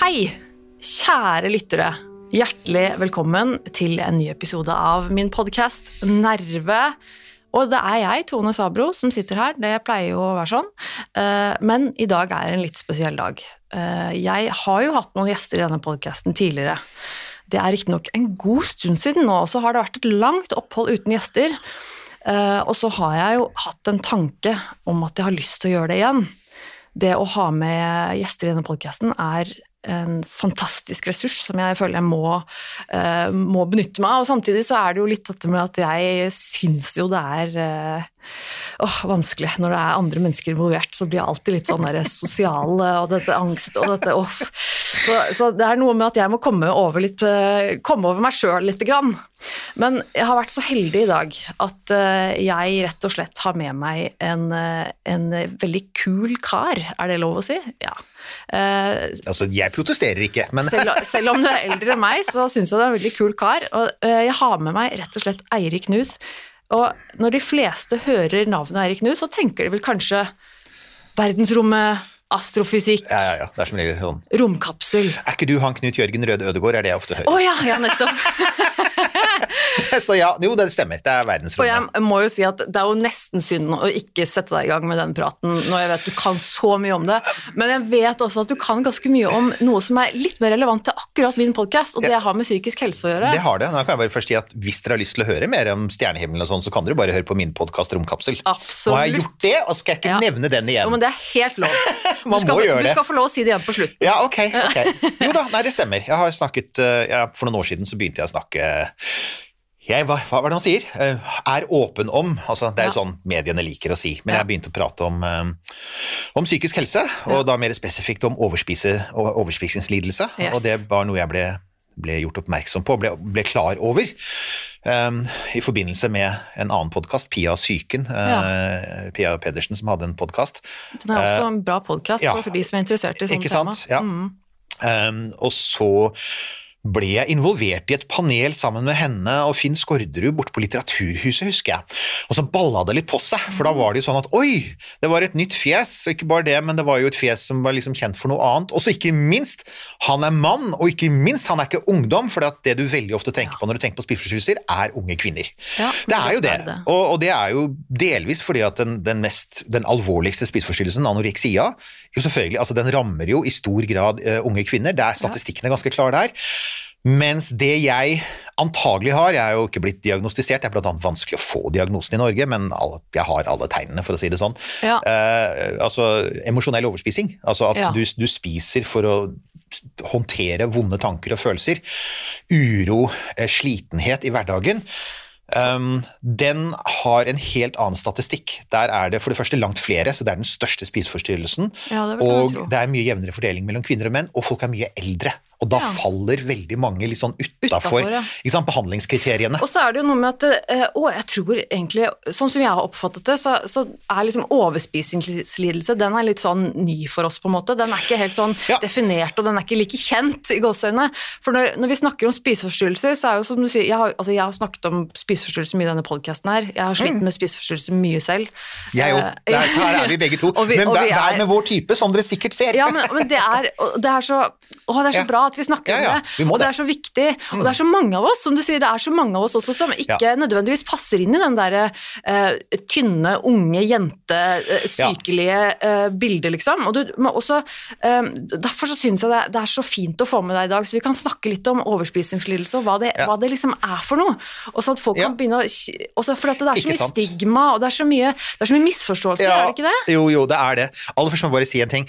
Hei, kjære lyttere. Hjertelig velkommen til en ny episode av min podkast Nerve. Og det er jeg, Tone Sabro, som sitter her. Det pleier jo å være sånn. Eh, Men i dag er en litt spesiell dag. Eh, Jeg har jo hatt noen gjester i denne podkasten tidligere. Det er riktignok en god stund siden nå, så har det vært et langt opphold uten gjester. Eh, Og så har jeg jo hatt en tanke om at jeg har lyst til å gjøre det igjen. Det å ha med gjester i denne podkasten er en fantastisk ressurs som jeg føler jeg må, uh, må benytte meg av. Og samtidig så er det jo litt dette med at jeg syns jo det er uh, oh, vanskelig når det er andre mennesker involvert. Så blir jeg alltid litt sånn der sosial eh, og dette angst og dette åh. Så, så det er noe med at jeg må komme over, litt, uh, komme over meg sjøl lite grann. Men jeg har vært så heldig i dag at jeg rett og slett har med meg en, en veldig kul kar. Er det lov å si? Ja. Eh, Altså, jeg protesterer ikke, men selv, selv om du er eldre enn meg, så syns jeg det er en veldig kul kar. Og eh, jeg har med meg rett og slett Eirik Knut. Og når de fleste hører navnet Eirik Knut, så tenker de vel kanskje verdensrommet, astrofysikk, ja, ja, ja, det er som regel sånn. romkapsel. Er ikke du han Knut Jørgen Røde Ødegård, er det jeg ofte Å hører. ja, ja, nettopp. Så ja, jo, det stemmer, det er Og jeg må jo si at det er jo nesten synd å ikke sette deg i gang med den praten når jeg vet du kan så mye om det, men jeg vet også at du kan ganske mye om noe som er litt mer relevant til akkurat min podkast, og det har med psykisk helse å gjøre. Det har det. Nå kan jeg bare først si at Hvis dere har lyst til å høre mer om stjernehimmelen, og sånn, så kan dere bare høre på min podkast Romkapsel. Absolutt. Nå har jeg gjort det, og skal jeg ikke Ja. nevne den igjen. Jo, men det er helt lov. Man du skal, må gjøre Du skal få lov å si det igjen på slutten. Ja, ok. okay. Jo da, nei, det stemmer. Jeg har snakket, eh, ja, For noen år siden så begynte jeg å snakke jeg, hva, hva var det han sier? Eh, Er åpen om. altså Det er jo Ja. sånn mediene liker å si. Men Ja. jeg begynte å prate om, eh, om psykisk helse, og da mer spesifikt om overspise, overspisingslidelse. Yes. Og det var noe jeg ble, ble gjort oppmerksom på, ble, ble klar over. Um, I forbindelse med en annen podkast, Pia Psyken. uh, Pia Pedersen som hadde en podkast. Den er også en bra podkast ja. for de som er interessert i sånne Ikke tema. sant? Ja. Mm. Um, og så ble jeg involvert i et panel sammen med henne og Finn Skårderud borte på Litteraturhuset, husker jeg. Og så balla det litt på seg, for da var det jo sånn at oi, det var et nytt fjes, og ikke bare det, men det var jo et fjes som var liksom kjent for noe annet. Og så ikke minst, han er mann, og ikke minst, han er ikke ungdom, for det du veldig ofte tenker på når du tenker på spiseforstyrrelser, er unge kvinner. Ja, det er jo det. det. Og, og det er jo delvis fordi at den, den, mest, den alvorligste spiseforstyrrelsen, anoreksia, jo selvfølgelig, altså den rammer jo i stor grad uh, unge kvinner. Det er statistikkene ganske klare der. Mens det jeg antagelig har, jeg er jo ikke blitt diagnostisert, det er annet vanskelig å få diagnosen i Norge, men alle, jeg har alle tegnene, for å si det sånn. Ja. Eh, altså emosjonell overspising. Altså at Ja. du, du spiser for å håndtere vonde tanker og følelser. Uro, eh, slitenhet i hverdagen. Um, den har en helt annen statistikk. Der er det for det første langt flere, så det er den største spiseforstyrrelsen. Ja, det og det er mye jevnere fordeling mellom kvinner og menn, og folk er mye eldre. Og da Ja. faller veldig mange litt sånn utafor ja. behandlingskriteriene. Og så er det jo noe med at eh, Å, jeg tror egentlig Sånn som jeg har oppfattet det, så, så er liksom overspisingslidelse Den er litt sånn ny for oss, på en måte. Den er ikke helt sånn Ja. definert, og den er ikke like kjent i gåseøynene. For når, når vi snakker om spiseforstyrrelser, så er jo som du sier Jeg har, altså jeg har snakket om spiseforstyrrelser mye i denne podkasten her. Jeg har slitt med spiseforstyrrelser mye selv. Mm. Jeg òg. Eh, Her er vi begge to. vi- Men vær, med vår type, som dere sikkert ser. Ja, men, men det, er, det er så Å, det er så bra at vi snakker Ja, ja, om det. og det er så viktig. Og det er så mange av oss, som du sier, det er så mange av oss også som ikke nødvendigvis passer inn i den derre uh, tynne, unge, jente, uh, sykelige uh, bildet, liksom. Og du må også eh, Derfor så syns jeg det, det er så fint å få med deg i dag, så vi kan snakke litt om overspisingslidelse og hva det, hva det liksom er for noe. Og så at folk kan begynne å også For det er så Ikke mye sant? stigma, og det er så mye, det er så mye misforståelser, er det ikke det? Jo, jo, det er det. Aller først må jeg bare si en ting.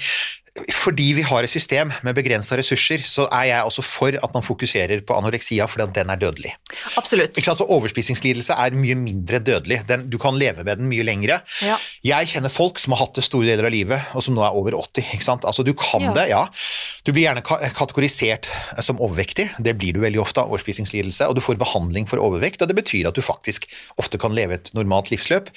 Fordi vi har et system med begrensa ressurser, så er jeg også for at man fokuserer på anoreksia, fordi at den er dødelig. Absolutt. Ikke sant? Så Overspisingslidelse er mye mindre dødelig. Den, du kan leve med den mye lengre. Ja. Jeg kjenner folk som har hatt det store deler av livet, og som nå er over 80. Ikke sant? Altså, du kan Ja. det, ja. Du blir gjerne kategorisert som overvektig, det blir du veldig ofte av overspisingslidelse, og du får behandling for overvekt, og det betyr at du faktisk ofte kan leve et normalt livsløp,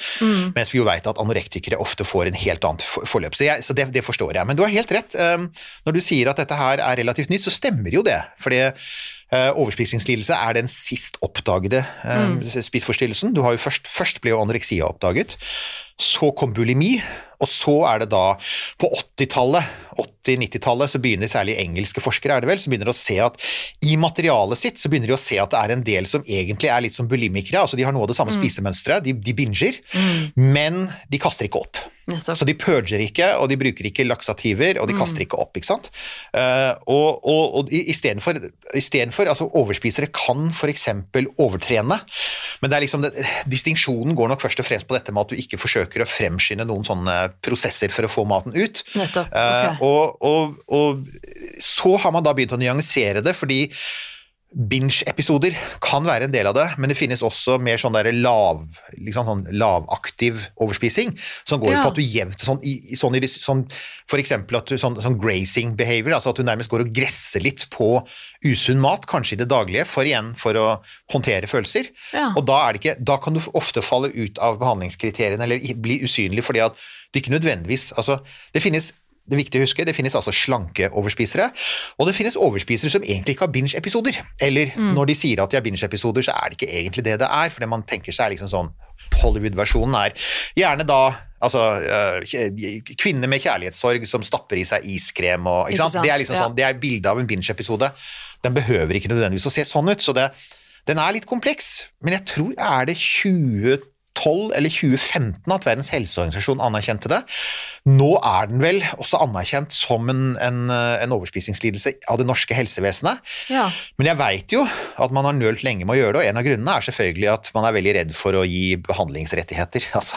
mens vi jo vet at anorektikere ofte får en helt annet forløp. Så, jeg, så det, det forstår jeg. Men du har helt rett. Um, Når du sier at dette her er relativt nytt, så stemmer jo det. Fordi uh, overspisingslidelse er den sist oppdagede mm. spiseforstyrrelsen. Du har jo først, først ble jo anoreksia oppdaget, så kom bulimi, og så er det da på 80-tallet, 80-90-tallet, så begynner særlig engelske forskere er det vel, som begynner å se at i materialet sitt så begynner de å se at det er en del som egentlig er litt som bulimikere, altså de har noe av det samme spisemønsteret, de, de binger, men de kaster ikke opp. Nettopp. Så de purger ikke, og de bruker ikke laksativer, og de kaster ikke opp. ikke sant? Uh, og og, og istedenfor altså Overspisere kan f.eks. overtrene, men det er liksom distinksjonen går nok først og fremst på dette med at du ikke forsøker å fremskynde noen sånne prosesser for å få maten ut. Nettopp, Eh, ok. og, og, og så har man da begynt å nyansere det, fordi Binge-episoder kan være en del av det, men det finnes også mer sånn der lav, liksom sånn lavaktiv overspising, som går Ja. på at du jevnt sånn, i, sånn, i- sånn, For eksempel at du, sånn, sånn grazing behavior, altså at du nærmest går og gresser litt på usunn mat, kanskje i det daglige, for igjen for å håndtere følelser. Ja. Og da, er det ikke, da kan du ofte falle ut av behandlingskriteriene eller bli usynlig fordi at du ikke nødvendigvis altså, Det finnes det er viktig å huske, det finnes altså slanke overspisere, og det finnes overspisere som egentlig ikke har binge-episoder. Eller når de sier at de har binge-episoder, så er det ikke egentlig det det er, for det man tenker seg er liksom sånn Hollywood-versjonen er gjerne da altså øh, kvinner med kjærlighetssorg som stapper i seg iskrem og ikke sant? Det er liksom sånn, det er bildet av en binge-episode. Den behøver ikke nødvendigvis å se sånn ut, så det, den er litt kompleks. Men jeg tror er det 2012 eller 2015 at Verdens helseorganisasjon anerkjente det. Nå er den vel også anerkjent som en, en, en overspisingslidelse av det norske helsevesenet. Ja. Men jeg veit jo at man har nølt lenge med å gjøre det, og en av grunnene er selvfølgelig at man er veldig redd for å gi behandlingsrettigheter. Altså.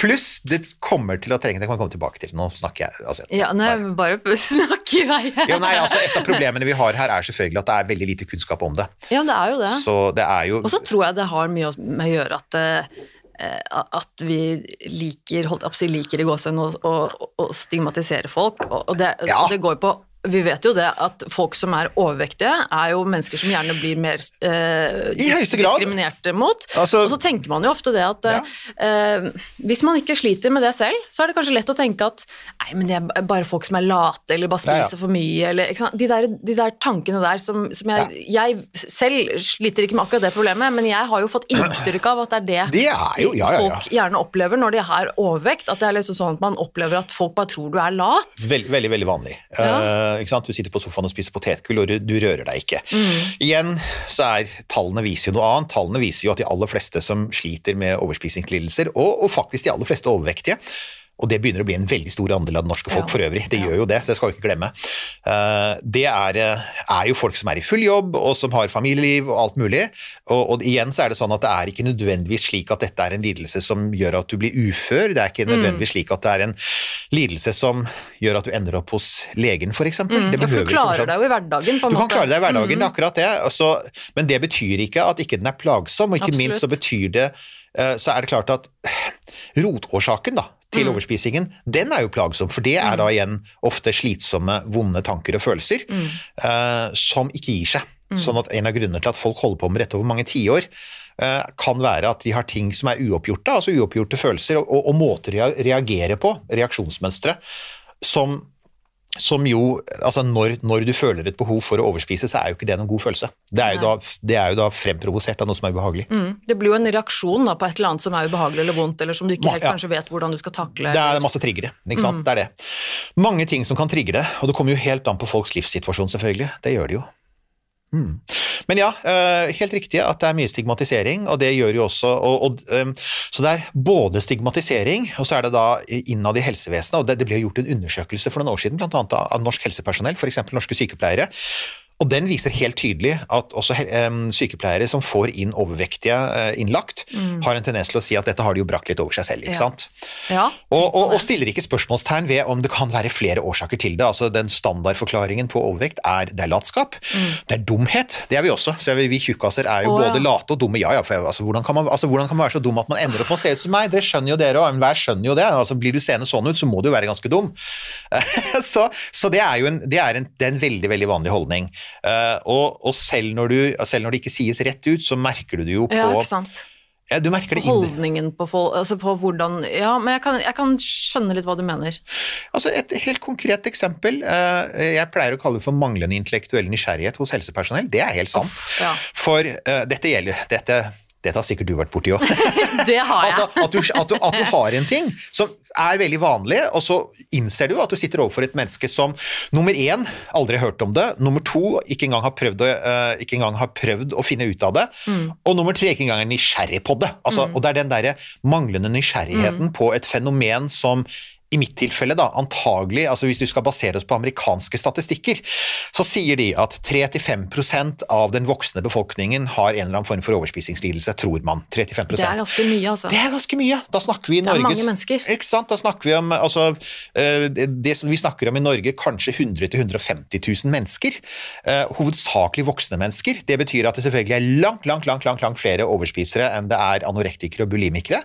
Pluss det kommer til å trenge Det kan vi komme tilbake til. Nå snakker jeg altså, ja nei, bare- bare snakk i vei. jo, nei, altså, Et av problemene vi har her, er selvfølgelig at det er veldig lite kunnskap om det. Ja, det er jo det. Så det er jo Og så tror jeg det har mye med å gjøre at eh, at vi liker, holdt opp, si, liker i gåsehud å, å, å stigmatisere folk. Og og det, Ja. det går på vi vet jo det at folk som er overvektige, er jo mennesker som gjerne blir mer eh, diskriminert mot. Altså- og så tenker man jo ofte det at eh, eh, hvis man ikke sliter med det selv, så er det kanskje lett å tenke at nei, men det er bare folk som er late, eller bare Ja, ja. spiser for mye, eller? De, der, de der tankene der som, som jeg, jeg selv sliter ikke med akkurat det problemet, men jeg har jo fått inntrykk av at det er det Det er jo Ja, ja, ja. folk gjerne opplever når de har overvekt. At det er liksom sånn at man opplever at folk bare tror du er lat. Veldig, veldig, veldig vanlig. Ja. Sant? Du sitter på sofaen og spiser potetgull, og du, du rører deg ikke. Mm. Igjen så er tallene viser jo noe annet. Tallene viser jo at de aller fleste som sliter med overspisingslidelser, og, og faktisk de aller fleste overvektige, og det begynner å bli en veldig stor andel av det norske folk Ja. for øvrig. Det Ja. gjør jo det, så det skal vi ikke glemme. Eh, det er, eh, er jo folk som er i full jobb, og som har familieliv og alt mulig. Og, og igjen så er det sånn at det er ikke nødvendigvis slik at dette er en lidelse som gjør at du blir ufør. Det er ikke nødvendigvis slik at det er en lidelse som gjør at du ender opp hos legen, f.eks. Mm, for du klarer deg jo i hverdagen, på en Du kan måte. klare deg i hverdagen, det er akkurat det. Så, men det betyr ikke at ikke den er plagsom, og ikke minst så betyr det eh, Så er det klart at rotårsaken da, til overspisingen, den er jo plagsom, for det er da igjen ofte slitsomme, vonde tanker og følelser uh, som ikke gir seg. Sånn at en av grunnene til at folk holder på med dette over mange tiår, eh, kan være at de har ting som er uoppgjorte, altså uoppgjorte følelser, og, og, og måter å reagere på, reaksjonsmønstre, som som jo, altså når, når du føler et behov for å overspise, så er jo ikke det noen god følelse. Det er jo, da, det er jo da fremprovosert av noe som er ubehagelig. Mm, det blir jo en reaksjon da, på et eller annet som er ubehagelig eller vondt, eller som du ikke helt Ja. kanskje vet hvordan du skal takle. Det er masse triggere, ikke sant? Det er det. Mange ting som kan trigge det, og det kommer jo helt an på folks livssituasjon, selvfølgelig. Det gjør det jo. Mm. Men ja, eh, helt riktig at det er mye stigmatisering, og det gjør jo også og, og, eh, Så det er både stigmatisering, og så er det da innad i helsevesenet, og det, det ble gjort en undersøkelse for noen år siden, av, av norsk helsepersonell, f.eks. norske sykepleiere, Og den viser helt tydelig at også sykepleiere som får inn overvektige uh, innlagt, mm. har en tendens til å si at dette har de jo brakt litt over seg selv. ikke ja. sant? Ja, og, og, og, stiller ikke spørsmålstegn ved om det kan være flere årsaker til det. altså Den standardforklaringen på overvekt er det er latskap, mm. det er dumhet. Det er vi også. så Vi tjukkaser er jo oh, både ja. late og dumme. Ja, ja, for, altså, hvordan, kan man, altså, hvordan kan man være så dum at man ender opp med å se ut som meg? Dere skjønner jo dere òg, enhver skjønner jo det. altså Blir du seende sånn ut, så må du jo være ganske dum. så, så det er jo en, det er en, det er en veldig, veldig vanlig holdning. Uh, og, og selv, når du, selv, når det ikke sies rett ut, så merker du det jo på ja, ikke sant? Ja, du merker det Holdningen på, altså på, hvordan Ja, men jeg kan, jeg kan, skjønne litt hva du mener. Altså Et helt konkret eksempel. Eh, jeg pleier å kalle det for manglende intellektuell nysgjerrighet hos helsepersonell. Det er helt sant. Off, ja. For uh, dette gjelder dette, dette har sikkert du vært borti òg. det har jeg. altså, at, du, at, du, at, du, har en ting som er veldig vanlig, og så innser du at du sitter overfor et menneske som nummer én aldri har hørt om det, nummer to ikke engang har prøvd å, uh, engang har prøvd å finne ut av det, mm. og nummer tre ikke engang er nysgjerrig på det. Altså, mm. Og det er den derre manglende nysgjerrigheten mm. på et fenomen som i mitt tilfelle, da, antagelig, altså hvis vi skal basere oss på amerikanske statistikker, så sier de at 3-5 av den voksne befolkningen har en eller annen form for overspisingslidelse, tror man. 3-5 Det er ganske mye, altså. Det er ganske mye. Da snakker vi i Norge Det er mange mennesker. Ikke sant. Da snakker vi om altså, eh, Det som vi snakker om i Norge, kanskje 100 000-150 000 mennesker. Eh, hovedsakelig voksne mennesker. Det betyr at det selvfølgelig er langt, langt, langt, langt, langt flere overspisere enn det er anorektikere og bulimikere.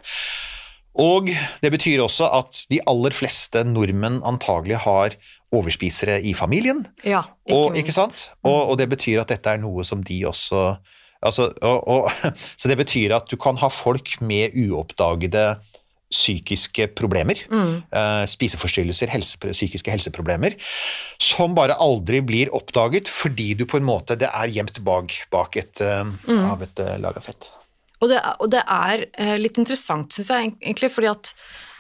Og det betyr også at de aller fleste nordmenn antagelig har overspisere i familien. Ja, ikke og, ikke sant? Og, og, det betyr at dette er noe som de også altså, og, Så det betyr at du kan ha folk med uoppdagede psykiske problemer, mm. uh, spiseforstyrrelser, helse, psykiske helseproblemer, som bare aldri blir oppdaget fordi du på en måte Det er gjemt bak, bak et, uh, mm. av et uh, lag av fett. Og det, og det er eh, litt interessant, syns jeg egentlig, fordi at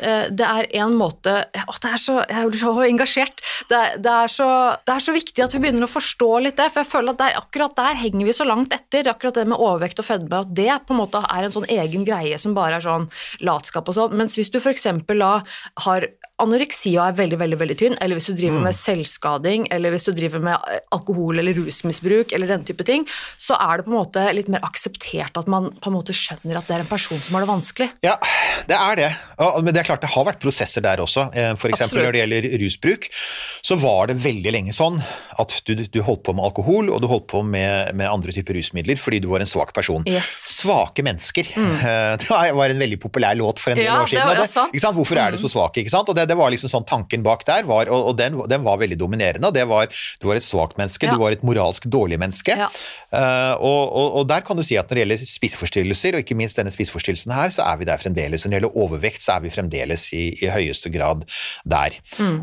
eh, det er en måte å, det er så, Jeg blir så engasjert. Det, det, er så, det, er så, viktig at vi begynner å forstå litt det, for jeg føler at der, akkurat der henger vi så langt etter. Akkurat det med overvekt og fedme, at det på en måte er en sånn egen greie som bare er sånn latskap og sånn. Mens hvis du f.eks. har anoreksia er veldig veldig, veldig tynn, eller hvis du driver mm. med selvskading, eller hvis du driver med eh, alkohol- eller rusmisbruk, eller den type ting, så er det på en måte litt mer akseptert at man på en måte skjønner at det er en person som har det vanskelig. Ja, det er det. Men det er klart det har vært prosesser der også. Eh, F.eks. når det gjelder rusbruk, så var det veldig lenge sånn at du, du holdt på med alkohol, og du holdt på med, med, andre typer rusmidler fordi du var en svak person. Yes. Svake mennesker. Mm. Det var en veldig populær låt for en del ja, år siden. Det, det, Hvorfor er du så mm. svak? ikke sant? Og det, det var liksom sånn tanken bak der, var, og, og den, den, var veldig dominerende. det var, Du var et svakt menneske, ja. du var et moralsk dårlig menneske. Ja. Uh, og, og, og, der kan du si at når det gjelder spiseforstyrrelser, og ikke minst denne spiseforstyrrelsen her, så er vi der fremdeles. Når det gjelder overvekt, så er vi fremdeles i, i høyeste grad der. Mm.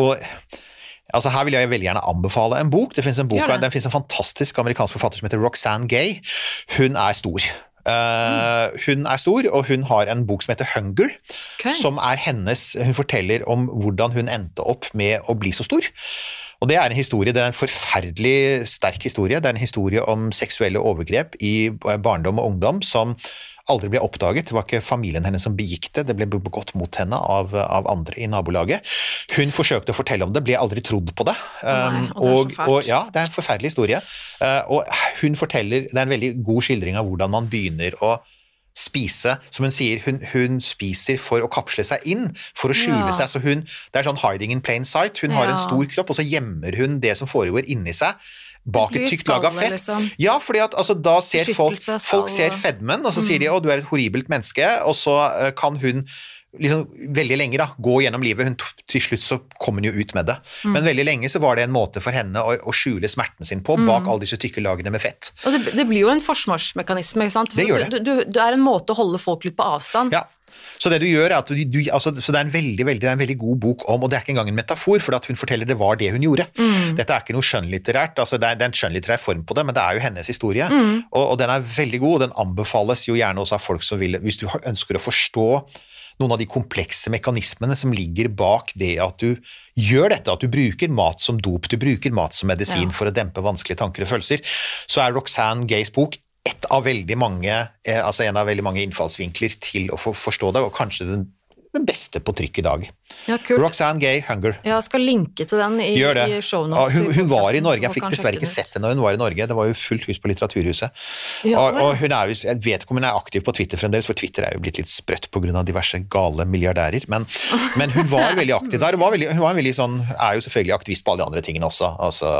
og Altså Her vil jeg veldig gjerne anbefale en bok. Det en, det en fantastisk amerikansk forfatter som heter Roxanne Gay. Hun er stor. Uh, hun er stor, og hun har en bok som heter Hunger. Okay. Som er hennes Hun forteller om hvordan hun endte opp med å bli så stor. Og Det er en historie, det er en forferdelig sterk historie. Det er en historie om seksuelle overgrep i barndom og ungdom som aldri ble oppdaget. Det var ikke familien hennes som begikk det, det ble begått mot henne av, av andre i nabolaget. Hun forsøkte å fortelle om det, ble aldri trodd på det. Nei, og, det og, og, ja, det er en forferdelig historie. Uh, og hun forteller, Det er en veldig god skildring av hvordan man begynner å spise Som hun sier, hun, hun, spiser for å kapsle seg inn, for å skjule ja. seg. så hun, Det er sånn hiding in plain sight. Hun ja. har en stor kropp, og så gjemmer hun det som foregår inni seg bak et tykt lag av fett. Liksom. Ja, fordi at altså, da ser folk, folk ser fedmen, og så mm. sier de. 'å, du er et horribelt menneske', og så uh, kan hun liksom veldig lenge da, gå gjennom livet. Hun, til slutt så kom hun jo ut med det. Mm. Men veldig lenge så var det en måte for henne å, å skjule smerten sin på, bak mm. alle disse tykke lagene med fett. Og det, det, blir jo en forsvarsmekanisme, ikke sant? det gjør det. Du, du, det er en måte å holde folk litt på avstand. Ja, så det du gjør er at du, du altså, så det er, en veldig, veldig, det er en veldig god bok om, og det er ikke engang en metafor, for hun forteller det var det hun gjorde. Mm. Dette er ikke noe skjønnlitterært, altså det, er, det er en skjønnlitterær form på det, men det er jo hennes historie. Mm. Og, og, den er veldig god, og den anbefales jo gjerne også av folk som vil Hvis du ønsker å forstå noen av de komplekse mekanismene som ligger bak det at du gjør dette, at du bruker mat som dop, du bruker mat som medisin ja. for å dempe vanskelige tanker og følelser, så er Roxanne Gays bok av mange, eh, altså en av veldig mange innfallsvinkler til å forstå det, og kanskje den den beste på trykk i dag. Ja. Roxanne Gay, Hunger. Jeg skal linke til den i, Gjør det. i Ja, hun, hun var i Norge, jeg fikk dessverre ikke sett henne når hun var i Norge. Det var jo fullt hus på Litteraturhuset. Ja, og, og hun er jo, Jeg vet ikke om hun er aktiv på Twitter fremdeles, for Twitter er jo blitt litt sprøtt pga. diverse gale milliardærer. Men, men hun var veldig aktiv der. Hun var, veldig, hun var veldig sånn, er jo selvfølgelig aktivist på alle de andre tingene også. altså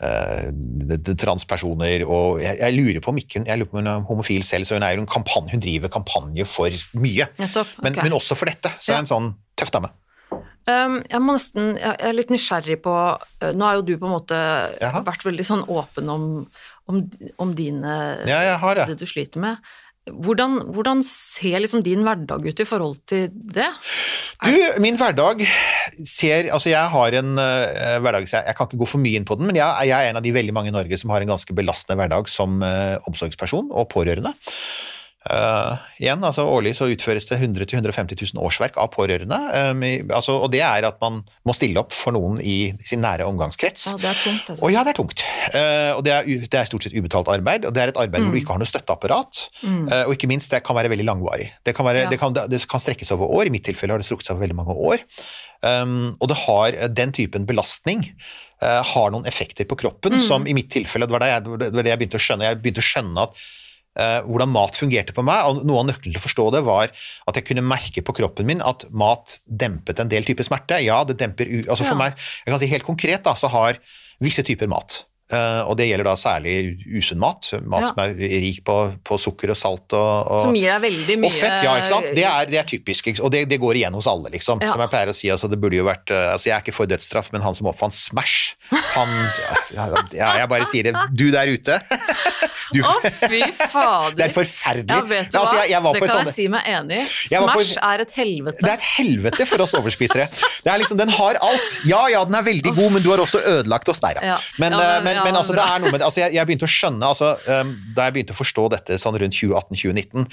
eh, Transpersoner og jeg, jeg lurer på om ikke hun jeg lurer på om hun er homofil selv, så hun, er jo en kampanje, hun driver kampanje for mye. Nettopp, Men, men også for dette. Så Ja. er en sånn tøff dame. Um, jeg nesten, jeg er litt nysgjerrig på uh, Nå har jo du på en måte Jaha. vært veldig sånn åpen om, om, om dine Ja, jeg har det. det du sliter med. Hvordan, hvordan ser liksom din hverdag ut i forhold til det? Du, min hverdag ser Altså, jeg har en uh, hverdag jeg, jeg kan ikke gå for mye inn på den, men jeg, jeg er en av de veldig mange i Norge som har en ganske belastende hverdag som uh, omsorgsperson og pårørende. Eh, igjen, altså Årlig så utføres det 100 000-150 000 årsverk av pårørende. um, i, altså, og det er at man må stille opp for noen i sin nære omgangskrets. Ja, det er tungt, altså. Og ja, det er tungt. Uh, og det er, det er stort sett ubetalt arbeid, og det er et arbeid hvor du Mm. ikke har noe støtteapparat. Mm. Uh, og ikke minst, det kan være veldig langvarig. Det kan, være, Ja. det, kan, det kan strekkes over år. I mitt tilfelle har det strukket seg over veldig mange år. Um, og det har eh, den typen belastning eh, har noen effekter på kroppen Mm. som i mitt tilfelle, det var det jeg, det var det jeg begynte å skjønne. Jeg begynte å skjønne at eh, hvordan mat fungerte på meg, og noe av nøkkelen til å forstå det var at jeg kunne merke på kroppen min at mat dempet en del typer smerte. Ja, det demper altså For Ja. meg, jeg kan si helt konkret, da, så har visse typer mat Uh, og det gjelder da særlig usunn mat, mat Ja. som er rik på, på sukker og salt og, og Som gir deg veldig mye og fett, ja, ikke sant? Det er, det er typisk, og det, det går igjen hos alle, liksom. Ja. Som jeg pleier å si, altså, det burde jo vært uh, altså, Jeg er ikke for dødsstraff, men han som oppfant Smash, han ja, ja, Jeg bare sier det. Du der ute. Du, Å, fy fader! det er forferdelig. Ja, vet du Altså, jeg, jeg det kan sånne- jeg si meg enig i. Smash på- er et helvete. Det er et helvete for oss overspisere. Det er liksom, Den har alt. Ja, ja, den er veldig god, men du har også ødelagt oss der, ja. Ja. Men, Ja, eh, men- men, men altså, det er noe med det. Altså, jeg, jeg begynte å skjønne, altså, um, da jeg begynte å forstå dette sånn rundt 2018-2019,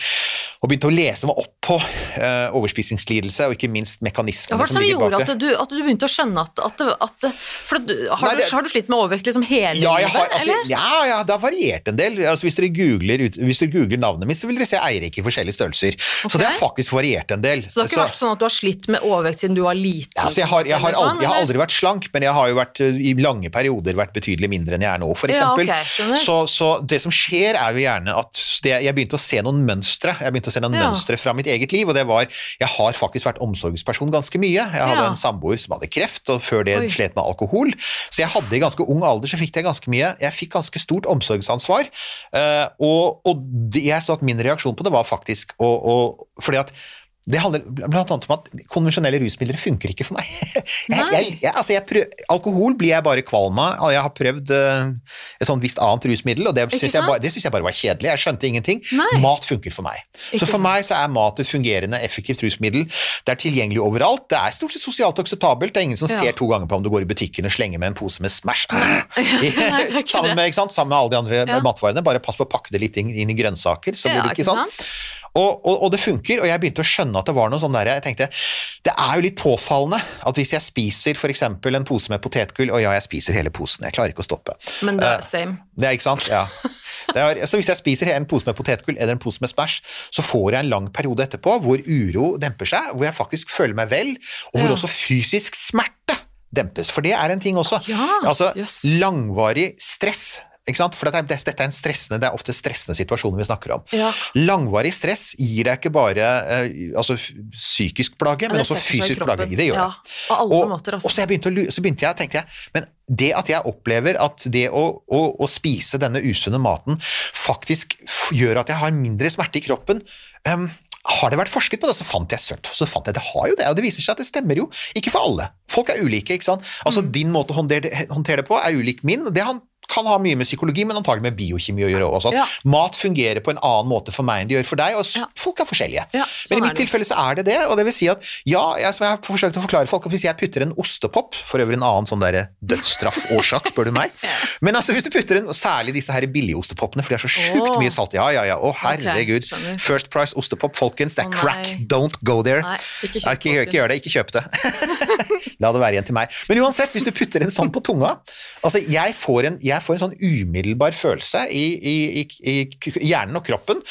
og begynte å lese meg opp på uh, overspisingslidelse, og ikke minst mekanismene Hva det som som ligger gjorde bak det. du, at du begynte å skjønne at, at, det- at For har, Nei, du, har du slitt med overvekt liksom hele Ja, jeg har, altså, eller? ja, ja, det har variert en del. Altså, hvis, dere googler, hvis dere googler navnet mitt, så vil dere se Eirik i forskjellige størrelser. Så det har faktisk variert en del. Så det har ikke vært sånn at du har slitt med overvekt siden du var liten? Ja, altså jeg, har, jeg, har sånn, aldri, jeg har aldri vært slank, men jeg har jo vært, uh, i lange perioder vært betydelig mindre enn jeg er nå, f.eks. Ja, okay, så, så det som skjer er jo gjerne at det, jeg begynte å se noen mønstre. Jeg begynte å se noen Ja. mønstre fra mitt eget liv, og det var Jeg har faktisk vært omsorgsperson ganske mye. Jeg hadde Ja. en samboer som hadde kreft, og før det Oi. slet med alkohol. Så jeg hadde i ganske ung alder så fikk jeg ganske mye Jeg fikk ganske stort omsorgsansvar. Eh, og, og det, jeg så at min reaksjon på det var faktisk å, å Fordi at det handler annet om at konvensjonelle rusmidler funker ikke for meg. Jeg, jeg, jeg, altså prøv, alkohol blir jeg bare kvalm av. Jeg har prøvd uh, et sånt visst annet rusmiddel, og det syns jeg, bare- var kjedelig. Jeg skjønte ingenting. Nei. Mat funker for meg. Ikke så for sant? meg så er mat et fungerende, effektivt rusmiddel. Det er tilgjengelig overalt. Det er stort sett sosialt akseptabelt. Det er ingen som Ja. ser to ganger på om du går i butikken og slenger med en pose med Smash. Ikke sammen, med, sant? Sammen med alle de andre Ja. matvarene. Bare pass på å pakke det litt inn, inn i grønnsaker. Så blir det ikke ikke sånn. Og, og, og det funker, og jeg begynte å skjønne at det var noe sånn der, jeg tenkte, det er jo litt påfallende at hvis jeg spiser eksempel en pose med potetgull, og ja, jeg spiser hele posen, jeg klarer ikke å stoppe. Men det Eh, er same. Det er ikke sant? Ja. Det er, så hvis jeg spiser en pose med potetgull eller en pose med Smash, så får jeg en lang periode etterpå hvor uro demper seg, hvor jeg faktisk føler meg vel, og hvor Ja. også fysisk smerte dempes, for det er en ting også. Ja, altså, yes. langvarig stress? For dette er, dette er en stressende, det er ofte stressende situasjoner vi snakker om. Ja. Langvarig stress gir deg ikke bare eh, altså, psykisk plage, men også fysisk plage. Det gjør ja, det. Og, måter, og altså. så, jeg begynte å, så begynte jeg, tenkte jeg, men det at jeg opplever at det å, å, å spise denne usunne maten faktisk gjør at jeg har mindre smerte i kroppen um, har det vært forsket på det, så fant jeg sørt. Så fant jeg det har jo det, og det viser seg at det stemmer jo. Ikke for alle. Folk er ulike, ikke sant. Altså Mm. Din måte å håndtere det, på er ulik min. det han kan ha mye med psykologi, men antagelig med biokjemi å gjøre også. Ja. Mat fungerer på en annen måte for meg enn det gjør for deg, og Ja. folk er forskjellige. Ja, men sånn i mitt er det. tilfelle så er det det, og det vil si at ja, jeg, som jeg har forsøkt å forklare folk, at hvis jeg putter en ostepop, for øvrig en annen sånn der dødsstraffårsak, spør du meg, men altså hvis du putter en, særlig disse her billigostepopene, for de har så sjukt oh. mye salt, ja, ja, ja, å herregud, Okay, First Price ostepop, folkens, det er oh, crack, don't go there. Nei, ikke kjøp ikke, ikke gjør det, ikke kjøp det. La det være igjen til meg. Men uansett, hvis du putter en sånn på tunga altså Jeg får en, jeg får en sånn umiddelbar følelse i, i, i, i hjernen og kroppen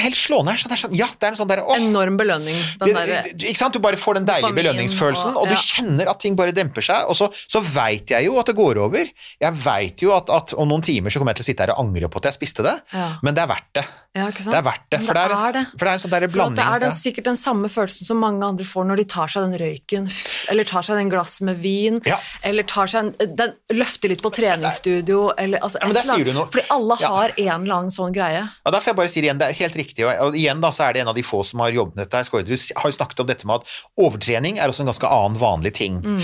er helt slående. Så det er sånn, ja, det er en sånn der, åh, Enorm belønning. Den det, derre ikke sant? Du bare får den deilige belønningsfølelsen, og- og, du kjenner at ting bare demper seg, og så, så veit jeg jo at det går over. Jeg veit jo at, at om noen timer så kommer jeg til å sitte her og angre på at jeg spiste det, Ja. men det er verdt det. Ja, ikke sant? Det er verdt det. For det det er det. For det er en sånn der For det er den, sikkert den samme følelsen som mange andre får når de tar seg den røyken, eller tar seg den glass med vin, Ja. eller tar seg en, den, løfter litt på treningsstudio, eller altså Ja, der eller sier annet. Fordi alle Ja. har en eller annen sånn greie. Ja, da får jeg bare si det igjen, det er helt riktig. Og, og igjen da, så er det en av de få som har jobbet med dette. Skårdrud har jo snakket om dette med at overtrening er også en ganske annen vanlig ting. Mm.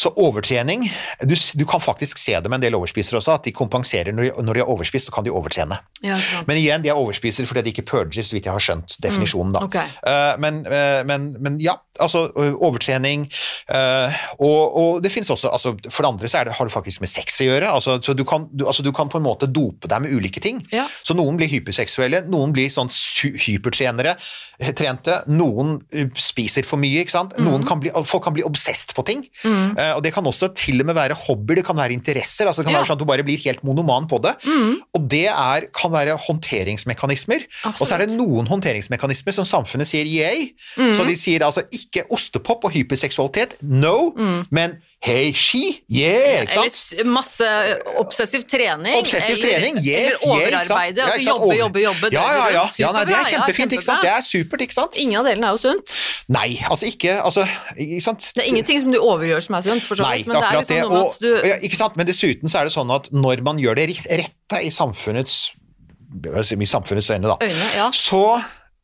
Så overtrening du, du kan faktisk se det med en del overspisere også, at de kompenserer når de, når de har overspist, så kan de overtrene. Ja. Men igjen, de er overspisere fordi de ikke purger, så vidt jeg har skjønt definisjonen. da. Mm. Okay. Uh, men, uh, men, men ja, altså overtrening uh, og, og det finnes også altså, For det andre så er det, har det faktisk med sex å gjøre. altså, så du kan, du, altså, du kan på en måte dope deg med ulike ting. Ja. Så noen blir hyperseksuelle, noen blir sånn hypertrenere, eh, trente, noen eh, spiser for mye, ikke sant. Noen kan bli, folk kan bli obsesst på ting. Eh, og det kan også til og med være hobbyer, det kan være interesser. altså Det kan Ja. være sånn at du bare blir helt monoman på det. Og det er, kan være håndteringsmekanismer. Og så er det noen håndteringsmekanismer som samfunnet sier yay. Så de sier altså ikke ostepop og hyperseksualitet, no, men hey, she, yeah, ikke sant? Eller masse obsessiv trening. Obsessiv trening, yes, eller yeah, sant? overarbeide. Ja, altså jobbe, jobbe, jobbe. Ja, ja, ja. Ja nei, det er kjempefint, ikke sant? Det er supert, ikke sant? Ingen av delene er jo sunt. Nei, altså ikke, altså, ikke sant? Det er ingenting som du overgjør som er sunt, for så vidt. Men det er liksom det. noe med at du ja, ikke sant? Men dessuten så er det sånn at når man gjør det rette i samfunnets i samfunnets øyne, da, Øyne, ja. så,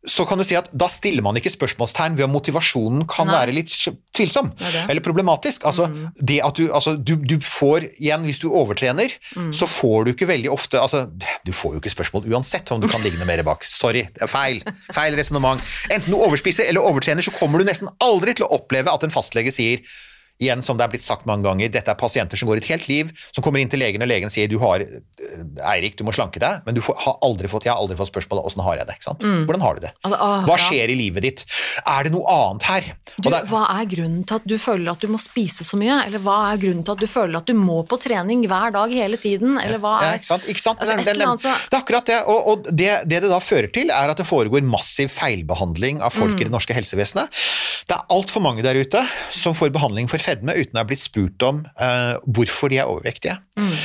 så kan du si at da stiller man ikke spørsmålstegn ved om motivasjonen kan Nei. være litt tvilsom er eller problematisk. Altså, det at du, altså, du, du får igjen, hvis du overtrener, så får du ikke veldig ofte altså, Du får jo ikke spørsmål uansett om du kan ligge noe mer bak. Sorry, det er feil. Feil resonnement. Enten du overspiser eller overtrener, så kommer du nesten aldri til å oppleve at en fastlege sier Igjen, som det er blitt sagt mange ganger, dette er pasienter som går et helt liv, som kommer inn til legen, og legen sier du har Eirik, du må slanke deg, men du får, har aldri fått, jeg har aldri fått spørsmålet åssen har jeg det? ikke sant? Hvordan har du det? Altså, ah, Hva ja. skjer i livet ditt? Er det noe annet her? Du, der, er- hva er grunnen til at du føler at du må spise så mye? Eller hva er grunnen til at du føler at du må på trening hver dag hele tiden? Eller hva Ja, er ikke sant? Ikke sant? Altså, Det er- et det, er- så- det er akkurat det, og, og det, det det da fører til, er at det foregår massiv feilbehandling av folk i Mm. det norske helsevesenet. Det er altfor mange der ute som får behandling for fedme uten å ha blitt spurt om uh, hvorfor de er overvektige. Mm.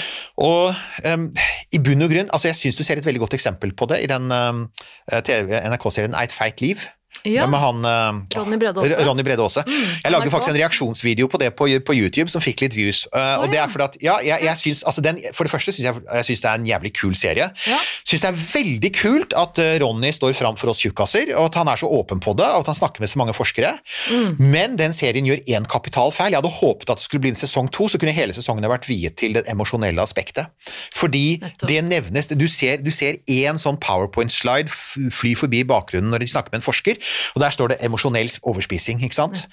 Og um, i bunn og grunn, altså jeg syns du ser et veldig godt eksempel på det i den um, TV NRK-serien Eit feit liv. Ja. Med han eh, Ronny Brede Aase. Ronny Brede Aase. jeg lager faktisk en reaksjonsvideo på det på, på YouTube som fikk litt views. Uh, og det er fordi at, ja, jeg, jeg synes, altså den, For det første syns jeg, jeg synes det er en jævlig kul serie. Ja. Syns det er veldig kult at uh, Ronny står fram for oss tjukkaser, og at han er så åpen på det, og at han snakker med så mange forskere. Mm. Men den serien gjør én kapitalfeil. Jeg hadde håpet at det skulle bli en sesong to, så kunne hele sesongen vært viet til det emosjonelle aspektet. Fordi Nettopp. det nevnes Du ser, én sånn powerpoint-slide fly forbi bakgrunnen når de snakker med en forsker, og der står det emosjonell overspising. ikke sant?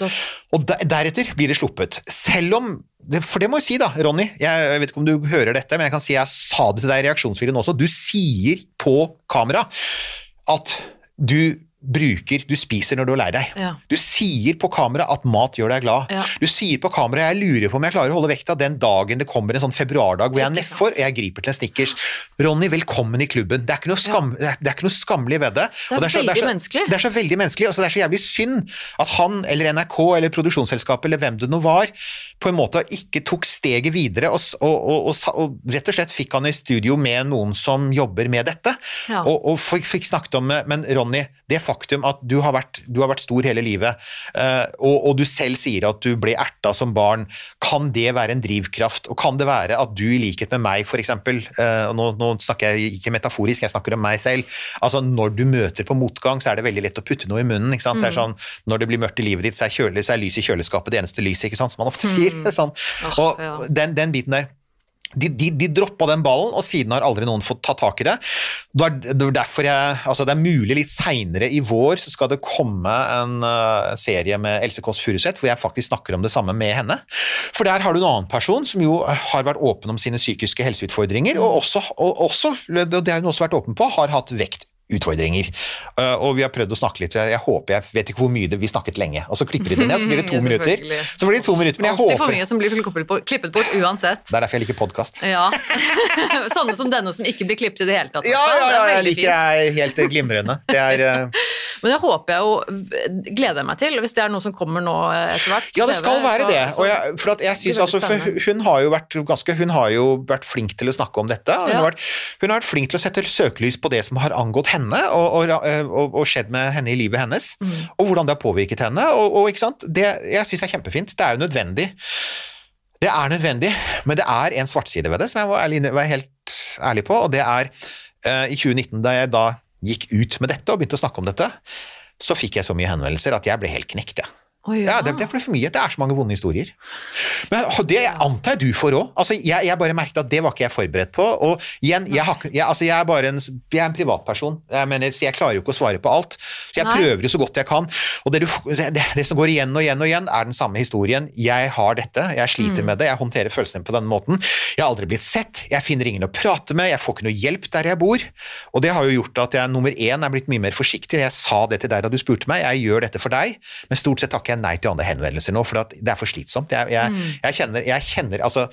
Og de- deretter blir det sluppet. Selv om For det må jeg si, da, Ronny. Jeg vet ikke om du hører dette, men jeg kan si jeg sa det til deg i reaksjonsvideoen også. Du sier på kamera at du bruker Du spiser når du er lei deg. Ja. Du sier på kamera at mat gjør deg glad. Ja. Du sier på kamera jeg lurer på om jeg klarer å holde vekta den dagen det kommer en sånn februardag hvor jeg er nedfor og jeg griper til en Snickers. Ronny, velkommen i klubben. Det er ikke noe, skam, det er, det er ikke noe skammelig ved det. Det er så- veldig så, menneskelig. Det er så veldig menneskelig, og så det er så jævlig synd at han eller NRK eller produksjonsselskapet eller hvem det nå var, på en måte ikke tok steget videre og, og, og, og, rett og slett fikk han i studio med noen som jobber med dette, Ja. og, og fikk, fikk snakket om det. Men Ronny, det faktum at du har vært, du har vært stor hele livet, eh, og, og du selv sier at du ble erta som barn, kan det være en drivkraft? Og kan det være at du i likhet med meg, eksempel, eh, og nå, nå snakker jeg ikke metaforisk, jeg snakker om meg selv, altså når du møter på motgang, så er det veldig lett å putte noe i munnen. ikke sant? Det er sånn, Når det blir mørkt i livet ditt, så er, kjøle, så er lys i kjøleskapet det eneste lyset, ikke sant, som man ofte sier. sånn. Åh, Og den, den biten der. De, de, de droppa den ballen, og siden har aldri noen fått tatt tak i det. Det er, jeg, altså det er mulig litt seinere i vår så skal det komme en uh, serie med Else Kåss Furuseth hvor jeg faktisk snakker om det samme med henne. For der har du en annen person som jo har vært åpen om sine psykiske helseutfordringer, og også, og også det har hun også vært åpen på, har hatt vekt utfordringer. Uh, og vi har prøvd å snakke litt, jeg, håper, jeg vet ikke hvor mye det, vi snakket lenge, og så klipper de det ned, så blir det to minutter. Så blir det to minutter, men jeg håper... for mye som blir klippet bort, uansett. Det er derfor jeg liker podkast. Ja. Sånne som denne som ikke blir klippet i det hele tatt. Ja, ja, ja, jeg liker jeg helt glimrende. Det er uh, Men det håper jeg jo gleder jeg meg til, hvis det er noe som kommer nå etter hvert. Ja, det skal være det. Og jeg, for at jeg synes, altså, for hun har jo vært ganske Hun har jo vært flink til å snakke om dette. Hun, har, vært, hun har vært flink til å sette søkelys på det som har angått henne, og, og, og, og skjedd med henne i livet hennes. Mm. Og hvordan det har påvirket henne. Og, og ikke sant? Det jeg syns er kjempefint. Det er jo nødvendig. Det er nødvendig, men det er en svartside ved det som jeg må ærlig, være helt ærlig på, og det er uh, i 2019, da jeg da gikk ut med dette og begynte å snakke om dette, så fikk jeg så mye henvendelser at jeg ble helt knekt, jeg. Å, Ja, det, det ble for mye. Det er så mange vonde historier. Men det antar jeg du får òg. Altså, jeg, jeg bare merket at det var ikke jeg forberedt på. Og igjen, jeg, har, jeg, altså, jeg er bare en, jeg er en privatperson, jeg mener, så jeg klarer jo ikke å svare på alt. Så jeg Nei. prøver jo så godt jeg kan. Og det, du, det, det som går igjen og igjen og igjen, er den samme historien. Jeg har dette, jeg sliter med det, jeg håndterer følelsene på denne måten. Jeg har aldri blitt sett, jeg finner ingen å prate med, jeg får ikke noe hjelp der jeg bor. Og det har jo gjort at jeg nummer én er blitt mye mer forsiktig. Jeg sa det til deg da du spurte meg, jeg gjør dette for deg, men stort sett takker jeg nei til andre henvendelser nå, for det er for slitsomt. Jeg, jeg, jeg, kjenner, jeg kjenner Altså,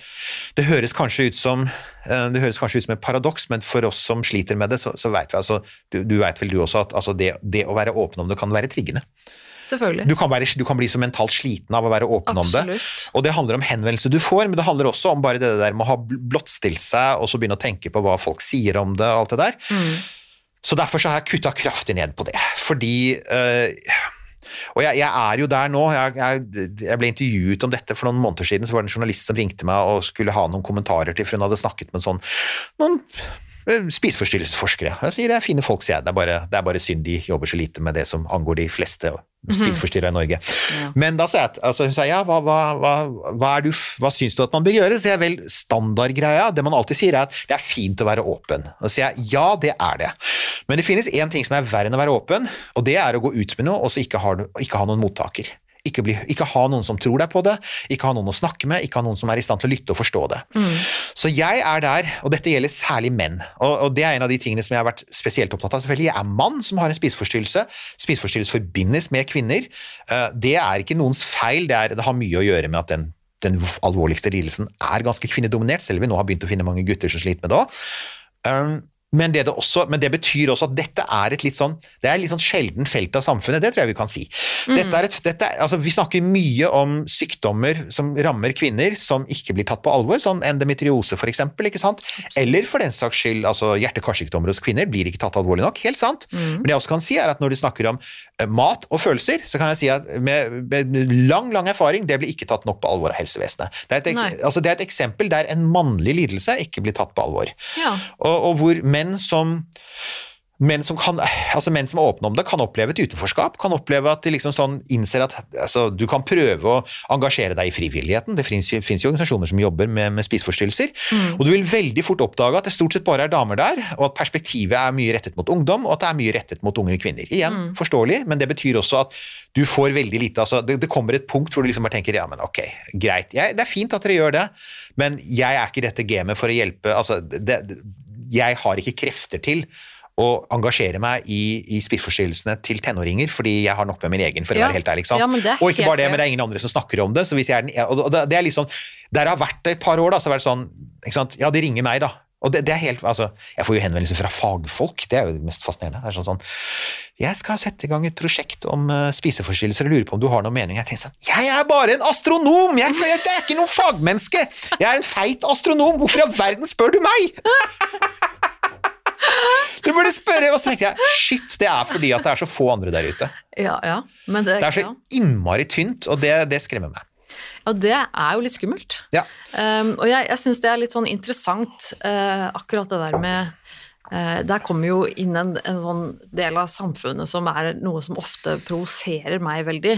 det høres kanskje ut som eh, det høres kanskje ut som et paradoks, men for oss som sliter med det, så, så vet vi altså Du, du vet vel du også at altså det, det å være åpen om det kan være triggende. Selvfølgelig. Du kan, være, du kan bli så mentalt sliten av å være åpen om det. Og det handler om henvendelser du får, men det handler også om bare det der med å ha blottstilt seg, og så begynne å tenke på hva folk sier om det, og alt det der. Mm. Så derfor så har jeg kutta kraftig ned på det. Fordi øh, Og jeg, jeg er jo der nå. Jeg, jeg, jeg ble intervjuet om dette for noen måneder siden. Så var det en journalist som ringte meg og skulle ha noen kommentarer til, for hun hadde snakket med sånn, noen øh, spiseforstyrrelsesforskere. Jeg sier det er fine folk, sier jeg. Det er, bare, det er bare synd de jobber så lite med det som angår de fleste spiseforstyrrere i Norge. Ja. Men da sa jeg at altså, hun sa ja, hva, hva, hva, er du, hva syns du at man bør gjøre? Så jeg vel standardgreia, det man alltid sier er at det er fint å være åpen. Og så sier jeg ja, det er det. Men det finnes én ting som er verre enn å være åpen, og det er å gå ut med noe og så ikke ha, ikke ha noen mottaker. Ikke, bli, ikke ha noen som tror deg på det, ikke ha noen å snakke med, ikke ha noen som er i stand til å lytte og forstå det. Så jeg er der, og dette gjelder særlig menn, og, og det er en av de tingene som jeg har vært spesielt opptatt av. Selvfølgelig, jeg er mann som har en spiseforstyrrelse. Spiseforstyrrelse forbindes med kvinner. Eh, Det er ikke noens feil, det, er, det har mye å gjøre med at den, den alvorligste lidelsen er ganske kvinnedominert, selv om vi nå har begynt å finne mange gutter som sliter med det òg. Men det, det også, men det betyr også at dette er et litt sånn det er et litt sånn sjelden felt av samfunnet, det tror jeg vi kan si. Dette er et, dette er, altså vi snakker mye om sykdommer som rammer kvinner som ikke blir tatt på alvor, sånn endometriose for eksempel, ikke sant? Eller for den saks skyld, altså hjerte-karsykdommer hos kvinner blir ikke tatt alvorlig nok, helt sant. Men det jeg også kan si er at når du snakker om eh, mat og følelser, så kan jeg si at med, med lang, lang erfaring, det blir ikke tatt nok på alvor av helsevesenet. Det er et, altså det er et eksempel der en mannlig lidelse ikke blir tatt på alvor. Ja. Og, og hvor menn som Menn som, kan, altså menn som er åpne om det, kan oppleve et utenforskap. Kan oppleve at de liksom sånn innser at altså, du kan prøve å engasjere deg i frivilligheten. Det finnes jo, organisasjoner som jobber med, med spiseforstyrrelser. Og du vil veldig fort oppdage at det stort sett bare er damer der, og at perspektivet er mye rettet mot ungdom, og at det er mye rettet mot unge kvinner. Igjen, forståelig, men det betyr også at du får veldig lite altså, det, det kommer et punkt hvor du liksom bare tenker ja, men ok, greit. Jeg, det er fint at dere gjør det, men jeg er ikke i dette gamet for å hjelpe altså, det, det, Jeg har ikke krefter til å engasjere meg i, i spiseforstyrrelsene til tenåringer, fordi jeg har nok med min egen, for å Ja. være helt ærlig. Ja, og ikke bare det, men det er ingen andre som snakker om det. så hvis jeg er den, og det, er liksom, Der har vært det et par år, da, så har det vært sånn? Ja, de ringer meg, da. Og det, det er helt, altså, Jeg får jo henvendelser fra fagfolk, det er jo det mest fascinerende. Det er sånn, sånn, Jeg skal sette i gang et prosjekt om uh, spiseforstyrrelser og lurer på om du har noen mening. Jeg tenker sånn, jeg er bare en astronom! Jeg, jeg, jeg er ikke noe fagmenneske! Jeg er en feit astronom! Hvorfor i all verden spør du meg?! Du burde spørre! Og så tenkte jeg shit, det er fordi at det er så få andre der ute. Ja, ja. Men det, Det er så innmari tynt, og det, det skremmer meg. Ja, det er jo litt skummelt. Ja. Um, og jeg, jeg syns det er litt sånn interessant, uh, akkurat det der med uh, Der kommer jo inn en, en sånn del av samfunnet som er noe som ofte provoserer meg veldig.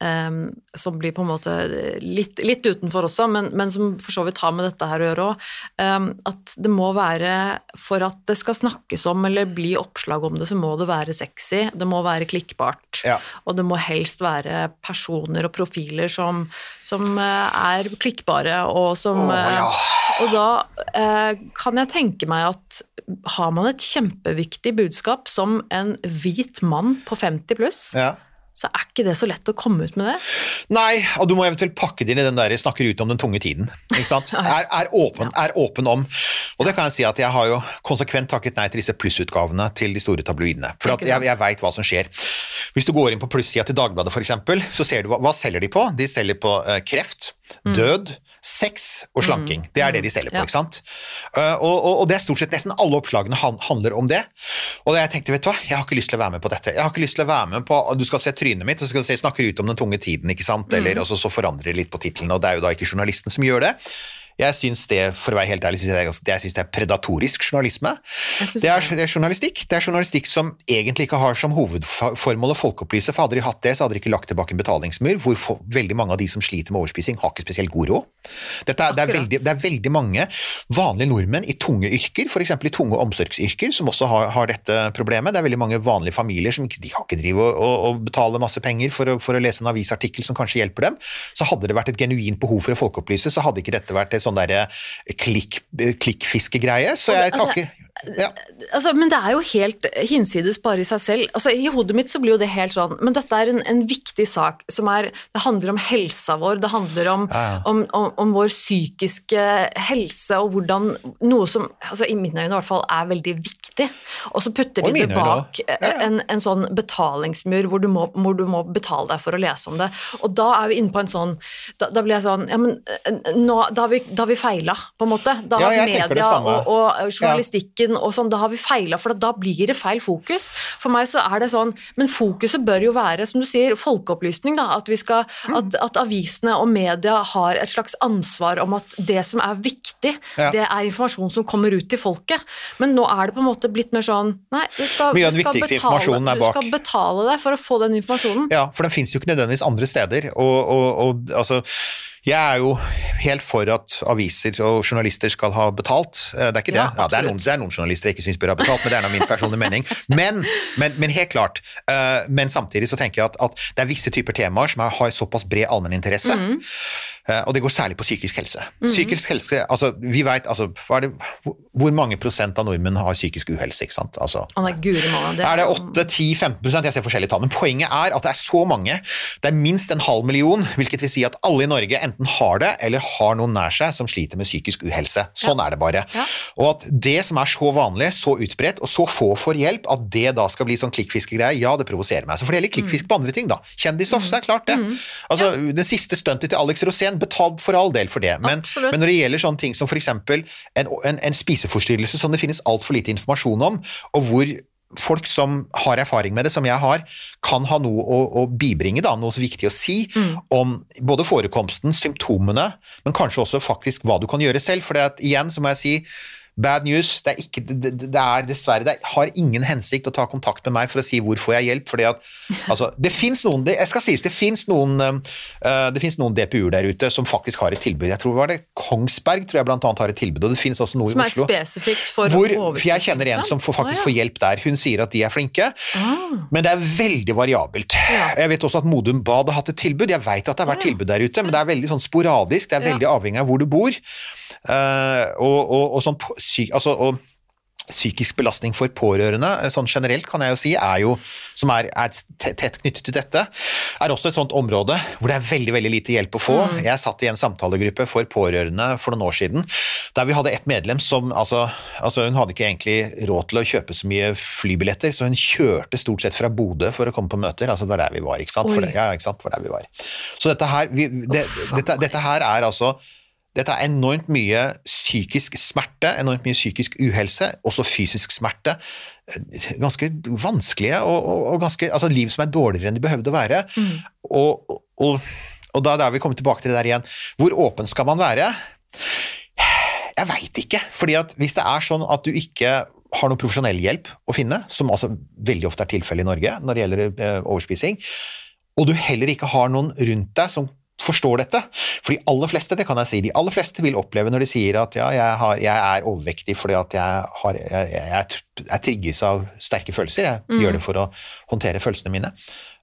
Um, som blir på en måte litt, litt utenfor også, men, men, som for så vidt har med dette her å gjøre òg, um, at det må være For at det skal snakkes om eller bli oppslag om det, så må det være sexy, det må være klikkbart, Ja. og det må helst være personer og profiler som, som eh, er klikkbare, og som oh, ja. og da eh, kan jeg tenke meg at har man et kjempeviktig budskap som en hvit mann på 50 pluss, Ja. Så er ikke det så lett å komme ut med det. Nei, og du må eventuelt pakke det inn i den der 'snakker ut om den tunge tiden'. ikke sant? Er, er, åpen, er åpen om. Og det kan jeg si at jeg har jo konsekvent takket nei til disse plussutgavene til de store tabloidene. For at jeg, jeg veit hva som skjer. Hvis du går inn på plussida til Dagbladet f.eks., så ser du hva, hva selger de på. De selger på eh, kreft, død, sex og slanking. Det er det de selger på, ikke sant? Eh, og, og, og det er stort sett nesten alle oppslagene han, handler om det. Og jeg tenkte, vet du hva, jeg har ikke lyst til å være med på dette. Jeg har ikke lyst til å være med på, Du skal se trynet mitt, og så skal du se 'snakker ut om den tunge tiden', ikke sant? Eller, og så, så forandrer de litt på tittelen, og det er jo da ikke journalisten som gjør det. Jeg syns det, for å være helt ærlig, synes jeg, det er jeg synes det er predatorisk journalisme. Det er, det. er journalistikk Det er journalistikk som egentlig ikke har som hovedformål å folkeopplyse. For hadde de hatt det, så hadde de ikke lagt tilbake en betalingsmur, hvor for, veldig mange av de som sliter med overspising, har ikke spesielt god råd. Dette er, det, er veldig, det er veldig mange vanlige nordmenn i tunge yrker, f.eks. i tunge omsorgsyrker, som også har, har dette problemet. Det er veldig mange vanlige familier som ikke, de kan ikke drive og, og, og betale masse penger for å, for å lese en avisartikkel som kanskje hjelper dem. Så hadde det vært et genuint behov for å folkeopplyse, så hadde ikke dette vært et sånn derre klikk, klikkfiskegreie. Så jeg det- takker ja. Altså, men det er jo helt hinsides bare i seg selv. Altså, I hodet mitt så blir jo det helt sånn, men dette er en, en viktig sak som er Det handler om helsa vår, det handler om, Ja, ja. om, om, om vår psykiske helse og hvordan Noe som altså, i mine øyne i hvert fall er veldig viktig. Og så putter Og de det bak. En, en sånn betalingsmur hvor du, må, hvor du må betale deg for å lese om det. Og da er vi inne på en sånn Da, da blir jeg sånn Ja, men eh, nå, da har vi, da har vi feila, på en måte. Da har media og, og journalistikken og sånn, da har vi feila, for da blir det feil fokus. For meg så er det sånn, men fokuset bør jo være, som du sier, folkeopplysning, da. At, vi skal, Mm. at, at avisene og media har et slags ansvar om at det som er viktig, Ja. det er informasjon som kommer ut til folket. Men nå er det på en måte blitt mer sånn, nei, du skal, Mye av den viktigste informasjonen er du skal betale deg for å få den informasjonen. Ja, for den finnes jo ikke nødvendigvis andre steder. Og, og, og altså, jeg er jo helt for at aviser og journalister skal ha betalt. Eh, Det er ikke det. Ja, Ja, det, er noen, det er noen journalister jeg ikke syns bør ha betalt, men det er nå min personlige mening. Men, men, men helt klart. eh, Men samtidig så tenker jeg at, at det er visse typer temaer som er, har såpass bred allmenninteresse. Mhm. Eh, Og det går særlig på psykisk helse. Psykisk helse, altså vi vet, altså, er det, hvor- mange prosent av nordmenn har psykisk uhelse, ikke sant? Altså, oh, nei, guri malla. er det 8-10-15% Jeg ser forskjellige tall, men poenget er at det er så mange. Det er minst en halv million, hvilket vil si at alle i Norge enten har det eller har noen nær seg som sliter med psykisk uhelse. Sånn er det bare. Ja. Og at det som er så vanlig, så utbredt, og så få får hjelp, at det da skal bli sånn klikkfiskegreie, ja, det provoserer meg. Så for det gjelder klikkfisk på andre ting, da. Kjendisstoff, så er det klart det. Altså, Det siste stuntet til Alex Rosén, betalt for all del for det. Men, men når det gjelder sånne ting som f.eks. En, en, en spiseforstyrrelse som det finnes altfor lite informasjon om, og hvor folk som har erfaring med det, som jeg har, kan ha noe å, å bibringe, da, noe så viktig å si om både forekomsten, symptomene, men kanskje også faktisk hva du kan gjøre selv. For det at, igjen så må jeg si Bad news. Det er, ikke, det, det er dessverre Det har ingen hensikt å ta kontakt med meg for å si hvor får jeg hjelp. fordi at altså, Det fins noen det, jeg skal sies, det finnes noen, uh, noen DPU-er der ute som faktisk har et tilbud. Jeg tror det var det Kongsberg tror jeg blant annet har et tilbud, og det finnes også noe Som i er Oslo. spesifikt for Hvor, for jeg kjenner en som får, faktisk ah, ja. får hjelp der. Hun sier at de er flinke, Ah. men det er veldig variabelt. Ja. Jeg vet også at Modum Bad har hatt et tilbud. Jeg vet at det har vært ah, ja. tilbud der ute, men det er veldig sånn sporadisk. Det er veldig avhengig av hvor du bor. Eh, og, og, og, sånn, syk, altså, og psykisk belastning for pårørende, eh, sånn generelt kan jeg jo si, er jo, som er, er tett knyttet til dette, er også et sånt område hvor det er veldig veldig lite hjelp å få. Mm. Jeg satt i en samtalegruppe for pårørende for noen år siden, der vi hadde et medlem som altså, altså Hun hadde ikke egentlig råd til å kjøpe så mye flybilletter, så hun kjørte stort sett fra Bodø for å komme på møter. altså Det var der vi var. ikke sant? Det, ja, ikke sant? For der vi var. Så dette her, vi, det, dette, dette her er altså dette er enormt mye psykisk smerte, enormt mye psykisk uhelse, også fysisk smerte. Ganske vanskelige og, og, og ganske, altså liv som er dårligere enn de behøvde å være. Og, og, og da er vi kommet tilbake til det der igjen. Hvor åpen skal man være? Jeg veit ikke. fordi at hvis det er sånn at du ikke har noe profesjonell hjelp å finne, som altså veldig ofte er tilfellet i Norge når det gjelder eh, overspising, og du heller ikke har noen rundt deg som forstår dette. For de aller fleste, det kan jeg si, de aller fleste vil oppleve når de sier at ja, jeg, har, jeg er overvektig fordi at jeg, har, jeg, jeg, jeg trigges av sterke følelser. Jeg Mm. gjør det for å håndtere følelsene mine.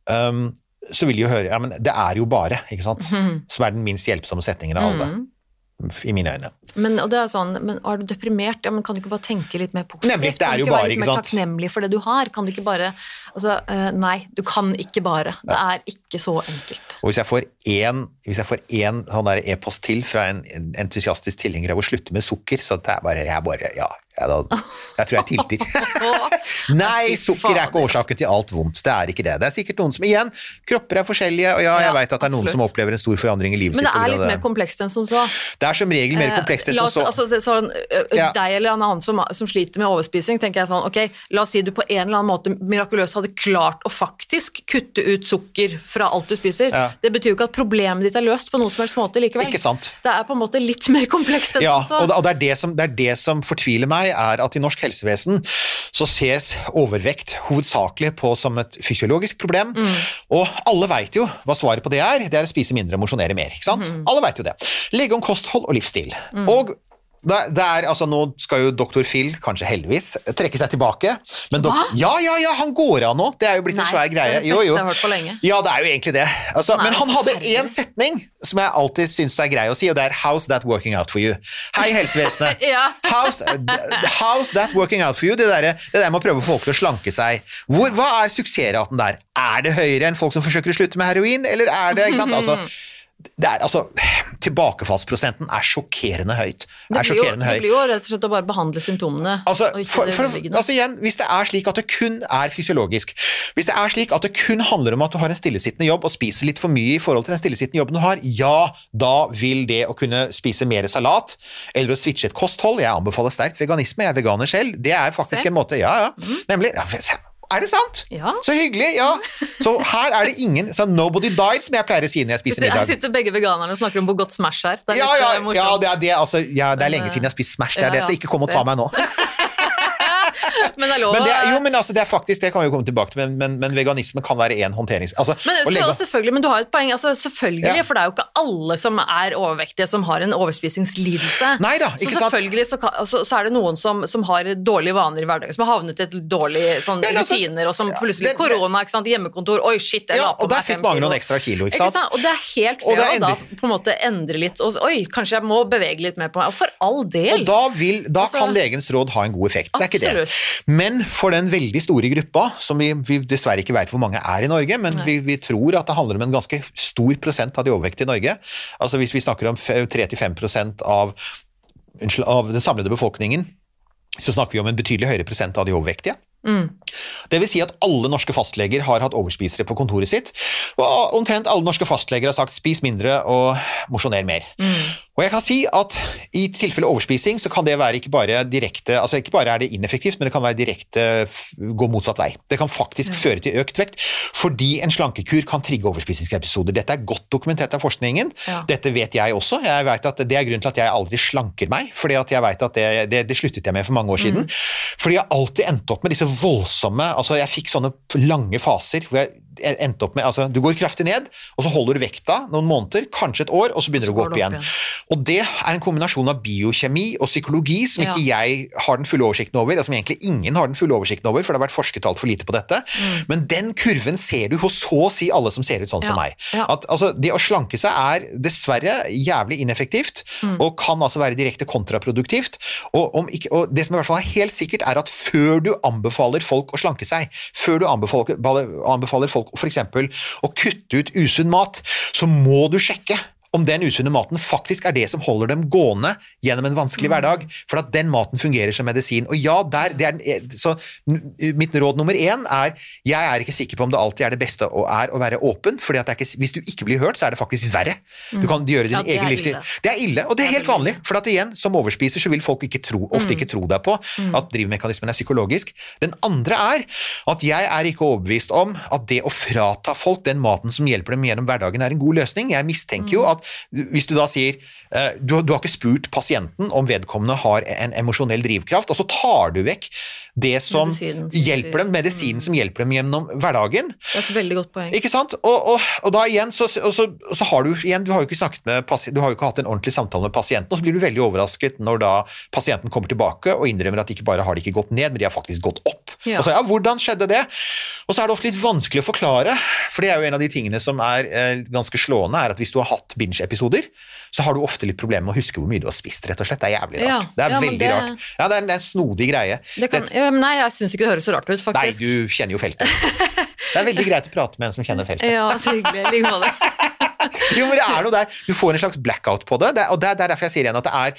Um, så vil de jo høre ja, men det er jo bare, ikke sant? Som er den minst hjelpsomme setningen av alle, Mm. I mine øyne. Men, og det er sånn, men er du deprimert, ja, men kan du ikke bare tenke litt mer positivt? Nemlig, det er kan du ikke bare, være litt ikke mer takknemlig for det du har? Kan du ikke bare altså, eh, Nei, du kan ikke bare. Det er ikke så enkelt. Og hvis jeg får én, jeg får én sånn e-post til fra en en entusiastisk tilhenger av å slutte med sukker, så det er bare, jeg bare ja, jeg, da, jeg tror jeg tilter. Nei, sukker er ikke årsaken til alt vondt. Det er ikke det. Det er sikkert noen som igjen, kropper er forskjellige, og ja, jeg Ja, vet at det er noen som opplever en stor forandring i livet Men det er litt det. mer komplekst enn som så. Det er som regel mer Eh, komplekst enn som så. altså, sånn, Ja. Deg eller en annen som, som sliter med overspising, tenker jeg sånn, ok, la oss si du på en eller annen måte mirakuløst hadde klart å faktisk kutte ut sukker fra alt du spiser. Ja. Det betyr jo ikke at problemet ditt er løst på noen som helst måte likevel. Ikke sant. Det er på en måte litt mer komplekst enn Ja, som så. og det, og det, er det, som, det er det som fortviler meg, er at i norsk helsevesen så ses overvekt hovedsakelig på som et fysiologisk problem, Mm. og alle veit jo hva svaret på det er, det er å spise mindre og mosjonere mer, ikke sant? Mm. Alle veit jo det. Legge om kosthold og livsstil. Og det, det er, altså Nå skal jo doktor Phil, kanskje heldigvis, trekke seg tilbake. Men Hva? Ja, ja, ja, han går av nå! Det er jo blitt en svær greie. på lenge. Ja, det er jo egentlig det. Altså, Nei, men han hadde én setning som jeg alltid syns er grei å si, og det er 'How's that working out for you?' Hei, helsevesenet. Ja. how's, how's that working out for you? Det der, det der med å prøve å få folk til å slanke seg. Hvor, hva er suksessraten der? Er det høyere enn folk som forsøker å slutte med heroin, eller er det ikke sant? Altså, det er, altså, tilbakefallsprosenten er sjokkerende høyt. Det blir, jo, det blir jo rett og slett å bare behandle symptomene. Altså, for, for, altså igjen, hvis det er slik at det kun er fysiologisk, hvis det er slik at det kun handler om at du har en stillesittende jobb og spiser litt for mye i forhold til den stillesittende jobben du har, ja, da vil det å kunne spise mer salat eller å switche et kosthold Jeg anbefaler sterkt veganisme, jeg er veganer selv. Det er faktisk Se. en måte Ja, ja. Nemlig. Ja, er det sant? Ja. Så hyggelig, ja. Så her er det ingen så Nobody died, som jeg pleier å si når jeg spiser Her Jeg sitter begge veganerne og snakker om hvor godt Smash er. Det er Ja, litt ja, eh, ja, det er, det, altså, ja, det er lenge siden jeg har spist Smash, det er det, så ikke kom og ta meg nå. Men det er lov Men det, jo, men altså, det er faktisk, det kan vi jo komme tilbake til, men, men, men veganisme kan være én håndterings... Altså, Men, så, legge- selvfølgelig, men du har et poeng. Altså, selvfølgelig, Ja. For det er jo ikke alle som er overvektige som har en overspisingslidelse. Neida, så sant? selvfølgelig så, kan, så, så er det noen som, som har dårlige vaner i hverdagen, som har havnet i et dårlig sånn, Ja, altså, rutiner, og som plutselig korona, ikke sant, hjemmekontor, oi shit, jeg ja, la på og der meg fikk mange kilo. noen ekstra kilo, ikke Ikke sant? sant? Og det er helt fair å da på en måte endre litt. Og, oi, kanskje jeg må bevege litt mer på meg. Og for all del. Og da, vil, da Altså- kan legens råd ha en god effekt. Det er ikke det. Men for den veldig store gruppa, som vi, vi dessverre ikke vet hvor mange er i Norge, men vi, vi tror at det handler om en ganske stor prosent av de overvektige i Norge. Altså Hvis vi snakker om 3-5 av, av den samlede befolkningen, så snakker vi om en betydelig høyere prosent av de overvektige. Mm. Det vil si at alle norske fastleger har hatt overspisere på kontoret sitt, og omtrent alle norske fastleger har sagt spis mindre og mosjoner mer. Mm. Og jeg kan si at i tilfelle overspising så kan det være ikke bare direkte, altså ikke bare er det ineffektivt, men det kan være direkte gå motsatt vei. Det kan faktisk føre til økt vekt, fordi en slankekur kan trigge overspisingsepisoder. Dette er godt dokumentert av forskningen. Ja. Dette vet jeg også. Jeg vet at Det er grunnen til at jeg aldri slanker meg, fordi at jeg vet at det, det, det sluttet jeg med for mange år siden. Fordi jeg alltid endte opp med disse voldsomme altså Jeg fikk sånne lange faser hvor jeg endte opp med altså Du går kraftig ned, og så holder du vekta noen måneder, kanskje et år, og så begynner du å gå opp igjen. Og det er en kombinasjon av biokjemi og psykologi som Ja. ikke jeg har den fulle oversikten over, og som egentlig ingen har den fulle oversikten over, for det har vært forsket altfor lite på dette. Men den kurven ser du hos så å si alle som ser ut sånn som Mm. Meg. Ja. At altså, Det å slanke seg er dessverre jævlig ineffektivt, Mm. og kan altså være direkte kontraproduktivt. Og, om ikke, og det som i hvert fall er helt sikkert, er at før du anbefaler folk å slanke seg, før du anbefaler, anbefaler folk f.eks. å kutte ut usunn mat, så må du sjekke om den usunne maten faktisk er det som holder dem gående gjennom en vanskelig hverdag, for at den maten fungerer som medisin. Og ja, der, det er, så mitt råd nummer én er jeg er ikke sikker på om det alltid er det beste å, er å være åpen, fordi at ikke, hvis du ikke blir hørt, så er det faktisk verre. Du kan gjøre din Ja, egen livsstil. Det er ille, og det er helt vanlig, for at igjen, som overspiser så vil folk ikke tro, ofte ikke tro deg på at drivmekanismen er psykologisk. Den andre er at jeg er ikke overbevist om at det å frata folk den maten som hjelper dem gjennom hverdagen, er en god løsning. Jeg mistenker jo at hvis du da sier eh, du, du har ikke spurt pasienten om vedkommende har en emosjonell drivkraft, og så tar du vekk det som Medisinen hjelper dem, medisinen som hjelper dem gjennom hverdagen. Det er et veldig godt poeng. Ikke sant? Og, og, og da igjen, så, og så, så har du igjen, du har jo ikke snakket med du har jo ikke hatt en ordentlig samtale med pasienten, og så blir du veldig overrasket når da pasienten kommer tilbake og innrømmer at ikke bare har de ikke gått ned, men de har faktisk gått opp. Ja. Og så, ja, hvordan skjedde det? Og så er det ofte litt vanskelig å forklare, for det er jo en av de tingene som er eh, ganske slående, er at hvis du har hatt binge-episoder, så har du ofte litt problemer med å huske hvor mye du har spist, rett og slett. Det er jævlig Ja. rart. Det er Ja, veldig det- rart. Ja, det er, en- snodig greie. Det kan, Det- ja, nei, jeg syns ikke det høres så rart ut, faktisk. Nei, du kjenner jo feltet. Det er veldig greit å prate med en som kjenner feltet. Ja, så hyggelig. I like måte. Jo, men det er noe der. Du får en slags blackout på det, og det det er derfor jeg sier igjen at det er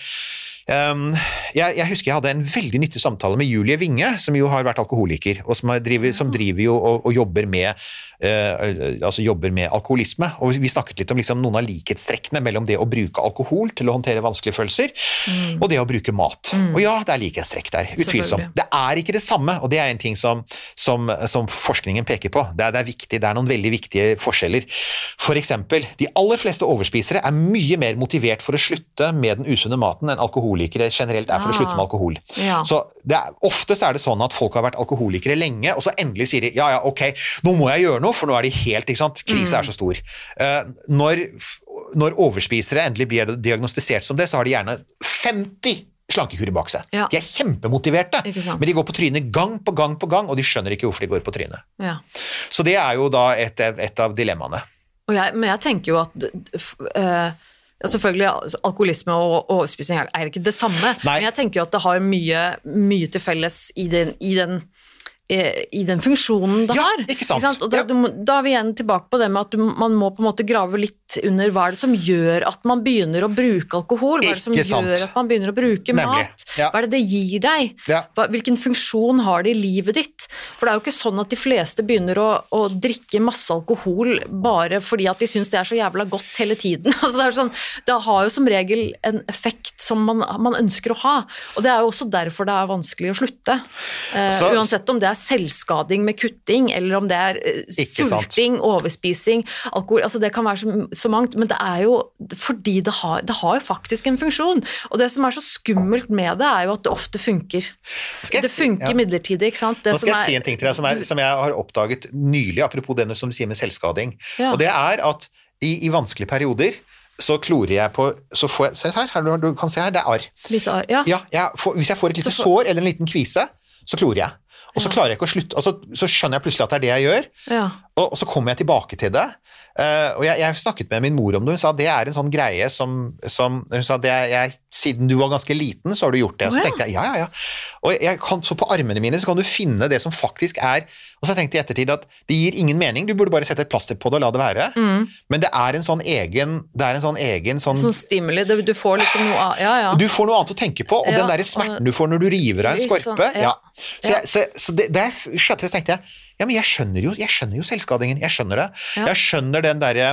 Um, jeg, jeg husker jeg hadde en veldig nyttig samtale med Julie Winge, som jo har vært alkoholiker, og som, driver, som driver jo og, og jobber, med, eh, altså jobber med alkoholisme. Og vi snakket litt om liksom noen av likhetstrekkene mellom det å bruke alkohol til å håndtere vanskelige følelser, og det å bruke mat. Og ja, det er likhetstrekk der, utvilsomt. Det er ikke det samme, og det er en ting som, som, som forskningen peker på. Det er, det er viktig, det er noen veldig viktige forskjeller. For eksempel, de aller fleste overspisere er mye mer motivert for å slutte med den usunne maten enn alkoholikere generelt er for å Ah. slutte med alkohol. Ja. Så det er, ofte så er det sånn at folk har vært alkoholikere lenge, og så endelig sier de ja, ja, ok, nå må jeg gjøre noe, for nå er de helt, ikke sant, krisa Mm. er så stor. Eh, når, når overspisere endelig blir diagnostisert som det, så har de gjerne 50 slankekur bak seg. Ja. De er kjempemotiverte, men de går på trynet gang på gang på gang, og de skjønner ikke hvorfor de går på trynet. Ja. Så det er jo da et, et av dilemmaene. Og jeg, men jeg tenker jo at eh, Selvfølgelig, altså, alkoholisme og overspising er, ikke det samme, Nei. men jeg tenker jo at det har mye, mye til felles i den, i den i den funksjonen det Ja, har. ikke sant. Og da, Ja. du da er vi igjen tilbake på det med at du, man må på en måte grave litt under hva er det som gjør at man begynner å bruke alkohol, hva er det som Ikke sant. gjør at man begynner å bruke Nemlig. mat, Ja. hva er det det gir deg, hva, hvilken funksjon har det i livet ditt? For det er jo ikke sånn at de fleste begynner å, å drikke masse alkohol bare fordi at de syns det er så jævla godt hele tiden. Altså det, sånn, det har jo som regel en effekt som man, man ønsker å ha, og det er jo også derfor det er vanskelig å slutte. uh, Så- uansett om det er selvskading med kutting, eller om det er eh, sulting, overspising, alkohol, altså det kan være så, så mangt, men det er jo fordi det har, det har faktisk en funksjon. Og det som er så skummelt med det, er jo at det ofte funker. Det si- funker ja. midlertidig, ikke sant? Det Nå skal jeg er- si en ting til deg som, er, som jeg har oppdaget nylig, apropos det som du sier med selvskading. Ja. Og det er at i, i vanskelige perioder så klorer jeg på så får jeg, Se her, her, du- kan se her, det er arr. Litt ar- ja. Ja, jeg får, hvis jeg får et lite Så sår eller en liten kvise, så klorer jeg. Og så klarer jeg ikke å slutte, og så, skjønner jeg plutselig at det er det jeg gjør, ja. og, og så kommer jeg tilbake til det. Uh, og jeg, jeg snakket med min mor om det, hun sa det er en sånn greie som, som Hun sa det jeg, siden du var ganske liten, så har du gjort det. Og så tenkte jeg ja, ja, ja. Og jeg kan, så på armene mine så kan du finne det som faktisk er Og så tenkte jeg i ettertid at det gir ingen mening, du burde bare sette et plaster på det og la det være. Mm. Men det er en sånn egen Det er en sånn egen sånn Sånn stimuli. Du får liksom noe av Ja, ja. du får noe annet å tenke på, og Ja, den der smerten du får når du river av en skorpe sånn, ja. Så, jeg, så, så det, det jeg skjønte, så tenkte jeg ja, men jeg skjønner jo, jeg skjønner jo selvskadingen. Jeg skjønner det. Jeg skjønner den derre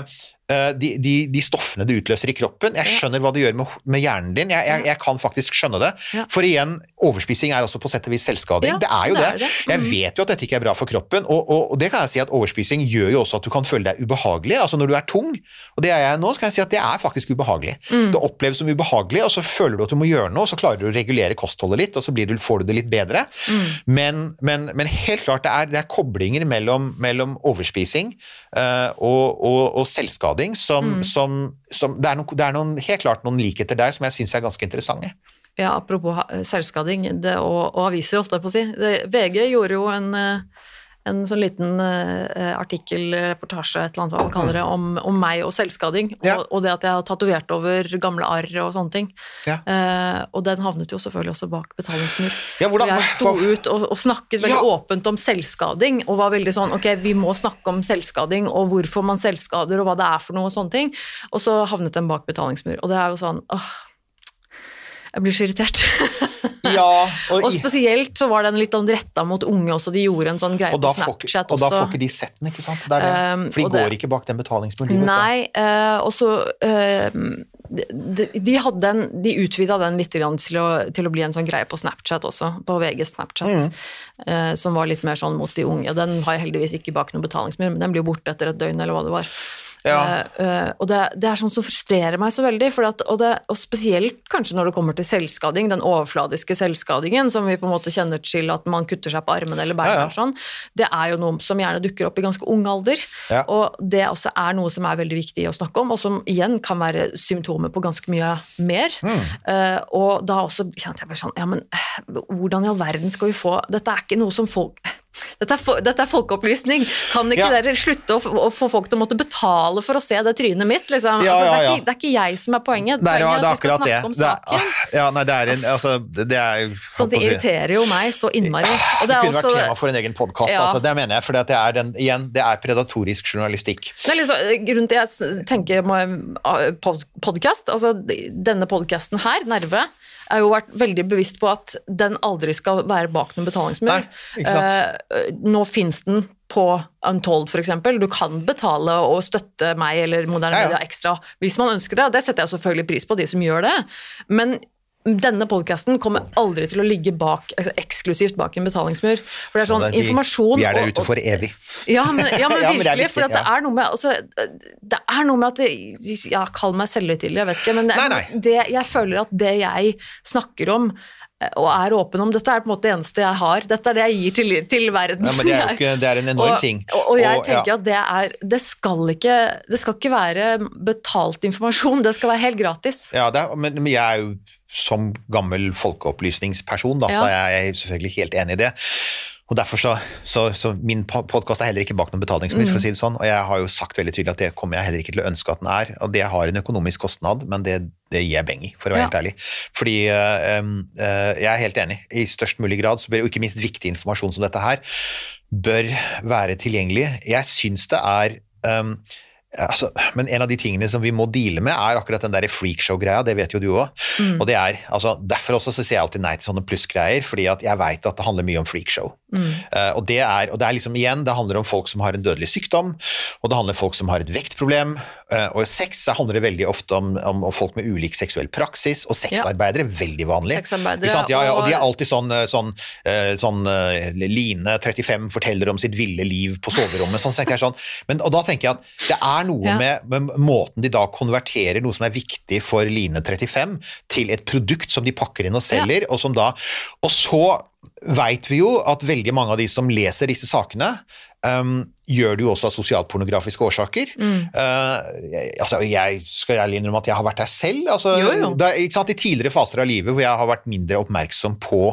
de, de, de stoffene det utløser i kroppen. Jeg skjønner hva det gjør med, med hjernen din. Jeg, jeg, jeg kan faktisk skjønne det. For igjen, overspising er også på sett og vis selvskading. Det er jo det det. Jeg Mhm. vet jo at dette ikke er bra for kroppen, og, og, og det kan jeg si at overspising gjør jo også at du kan føle deg ubehagelig. Altså når du er tung, og det er jeg nå, så kan jeg si at det er faktisk ubehagelig. Mm. Det oppleves som ubehagelig, og så føler du at du må gjøre noe, og så klarer du å regulere kostholdet litt, og så blir du, får du det litt bedre. Mm. Men, men, men helt klart, det er, det er koblinger mellom, mellom overspising uh, og, og, og selvskading som, Mm. som, som det, er noen, det er noen, helt klart noen likheter der som jeg syns er ganske interessante. Ja, apropos selvskading det, og, og aviser, holdt jeg på å si. Det, VG gjorde jo en, eh, en sånn liten uh, artikkel, reportasje, et eller annet hva man kaller det, om, om meg og selvskading. Ja. Og, og det at jeg har tatovert over gamle arr og sånne ting. Ja. Uh, og den havnet jo selvfølgelig også bak betalingsmur. Ja, hvordan- jeg sto hva- ut og, og snakket veldig åpent om selvskading, og var veldig sånn ok, vi må snakke om selvskading og hvorfor man selvskader og hva det er for noe og sånne ting. Og så havnet den bak betalingsmur. Og det er jo sånn åh, jeg blir så irritert. Ja, og, Og spesielt så var den litt sånn retta mot unge også, de gjorde en sånn greie på får, også. Snapchat og da får ikke de sett den, ikke sant? Det det. Um, For de går det- ikke bak den betalingsmuren. Nei, uh, og så uh, de, de, hadde en, de utvida den litt til, å, til å bli en sånn greie på Snapchat også, på VGs Snapchat, Mm. uh, som var litt mer sånn mot de unge. Den har jeg heldigvis ikke bak noen betalingsmur, men den blir jo borte etter et døgn, eller hva det var. Ja. Uh, og det, det er sånn som frustrerer meg så veldig, for at, og, det, og spesielt kanskje når det kommer til selvskading, den overfladiske selvskadingen som vi på en måte kjenner til at man kutter seg på armene eller beina, Ja, ja. sånn, det er jo noe som gjerne dukker opp i ganske ung alder. Og det også er noe som er veldig viktig å snakke om, og som igjen kan være symptomer på ganske mye mer. Mm. Uh, og da også kjente jeg bare sånn Ja, men hvordan i all verden skal vi få Dette er ikke noe som folk dette er, for, dette er folkeopplysning. Kan ikke Ja. dere slutte å, å få folk til å måtte betale for å se det trynet mitt? Liksom? Ja, altså, det, er ikke, det er ikke jeg som er poenget. Det er, Poenget er at vi skal det. snakke om det er, saken. ah, ja, nei, det er en altså, Så det irriterer jo meg så innmari. Og Det det kunne vært tema for en egen podkast. Altså, det mener jeg, for det er, den, igjen, det er predatorisk journalistikk. Det er liksom, grunnen til jeg s- tenker podkast, altså denne podkasten her, Nerve, har jo vært veldig bevisst på at den aldri skal være bak noen betalingsmur. Eh, nå fins den på Untold f.eks. Du kan betale og støtte meg eller Moderne Ja, ja. Media ekstra hvis man ønsker det. Det setter jeg selvfølgelig pris på, de som gjør det. Men denne podkasten kommer aldri til å ligge bak, altså eksklusivt bak en betalingsmur. For det er sånn Så det er informasjon Vi er der ute for evig. ja, men, ja, men Ja, men virkelig. for det er noe med altså, Det er noe med at det, Ja, kall meg selvhøytidelig, jeg vet ikke, men det, Nei, noe- det, jeg føler at det jeg snakker om og er åpen om, dette er på en måte det eneste jeg har. Dette er det jeg gir til, til verden. Ja, men det er ikke, det er en enorm og, ting. Og, og jeg Og, ja. tenker at det er Det skal ikke Det skal ikke være betalt informasjon, det skal være helt gratis. Ja, det er, men, men jeg er jo som gammel folkeopplysningsperson, da, så Ja. er jeg selvfølgelig helt enig i det. Og derfor så, så, så Min podkast er heller ikke bak noen betalingsmur, for å si det sånn. Og jeg har jo sagt veldig tydelig at det kommer jeg heller ikke til å ønske at den er. Og det har en økonomisk kostnad, men det, det gir jeg beng i, for å være Ja. helt ærlig. Fordi øh, eh, jeg er helt enig. I størst mulig grad, så bør, og ikke minst viktig informasjon som dette her, bør være tilgjengelig. Jeg syns det er um, Altså, men en av de tingene som vi må deale med, er akkurat den der freakshow-greia. Det vet jo du òg. Mm. Og det er, altså, derfor også så sier jeg alltid nei til sånne plussgreier, fordi at jeg veit at det handler mye om freakshow. Mm. Uh, og, det er, og det er liksom igjen, det handler om folk som har en dødelig sykdom, og det handler om folk som har et vektproblem. Uh, og sex så handler det veldig ofte om, om, om folk med ulik seksuell praksis, og sexarbeidere, veldig vanlig. Ja, ja, og de er alltid sånn, eh, sånn, uh, sånn Line 35 forteller om sitt ville liv på soverommet. Sånn, så jeg sånn. Men, og da tenker jeg at det er noe Ja. med, med måten de da konverterer noe som er viktig for Line 35, til et produkt som de pakker inn og selger, og som da Og så veit vi jo at veldig mange av de som leser disse sakene, um, gjør det jo også av sosialpornografiske årsaker. Uh, altså, jeg skal ærlig innrømme at jeg har vært der selv. Altså, Jo, jo. Da, I tidligere faser av livet hvor jeg har vært mindre oppmerksom på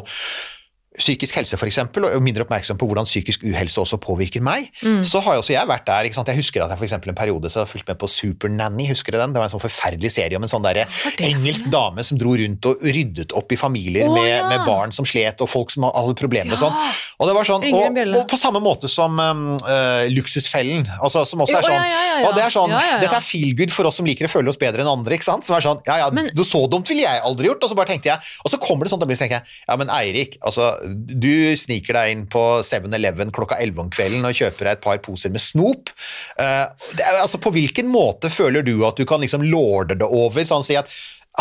psykisk helse for eksempel, og mindre oppmerksom på hvordan psykisk uhelse også påvirker meg, Mm. så har jo også jeg vært der. Ikke sant? Jeg husker at jeg for en periode så fulgte med på Supernanny. Husker du den? Det var en sånn forferdelig serie om en sånn der er engelsk dame som dro rundt og ryddet opp i familier oh, med, ja. med barn som slet, og folk som hadde problemer og sånn. Og det var sånn, og, og på samme måte som um, eh, Luksusfellen, altså, som også er sånn. ja, ja, ja, ja. Og det er sånn, Ja, ja, ja. Dette er feel good for oss som liker å føle oss bedre enn andre. ikke sant? Som er sånn, ja, ja, Men- du, Så dumt ville jeg aldri gjort. Og så bare tenkte jeg, og så kommer det sånn, da blir det, tenker jeg, ja, men Eirik, altså, du sniker deg inn på 7-Eleven klokka 11 om kvelden og kjøper deg et par poser med snop. Uh, er, altså, På hvilken måte føler du at du kan liksom lorde det over? sånn si at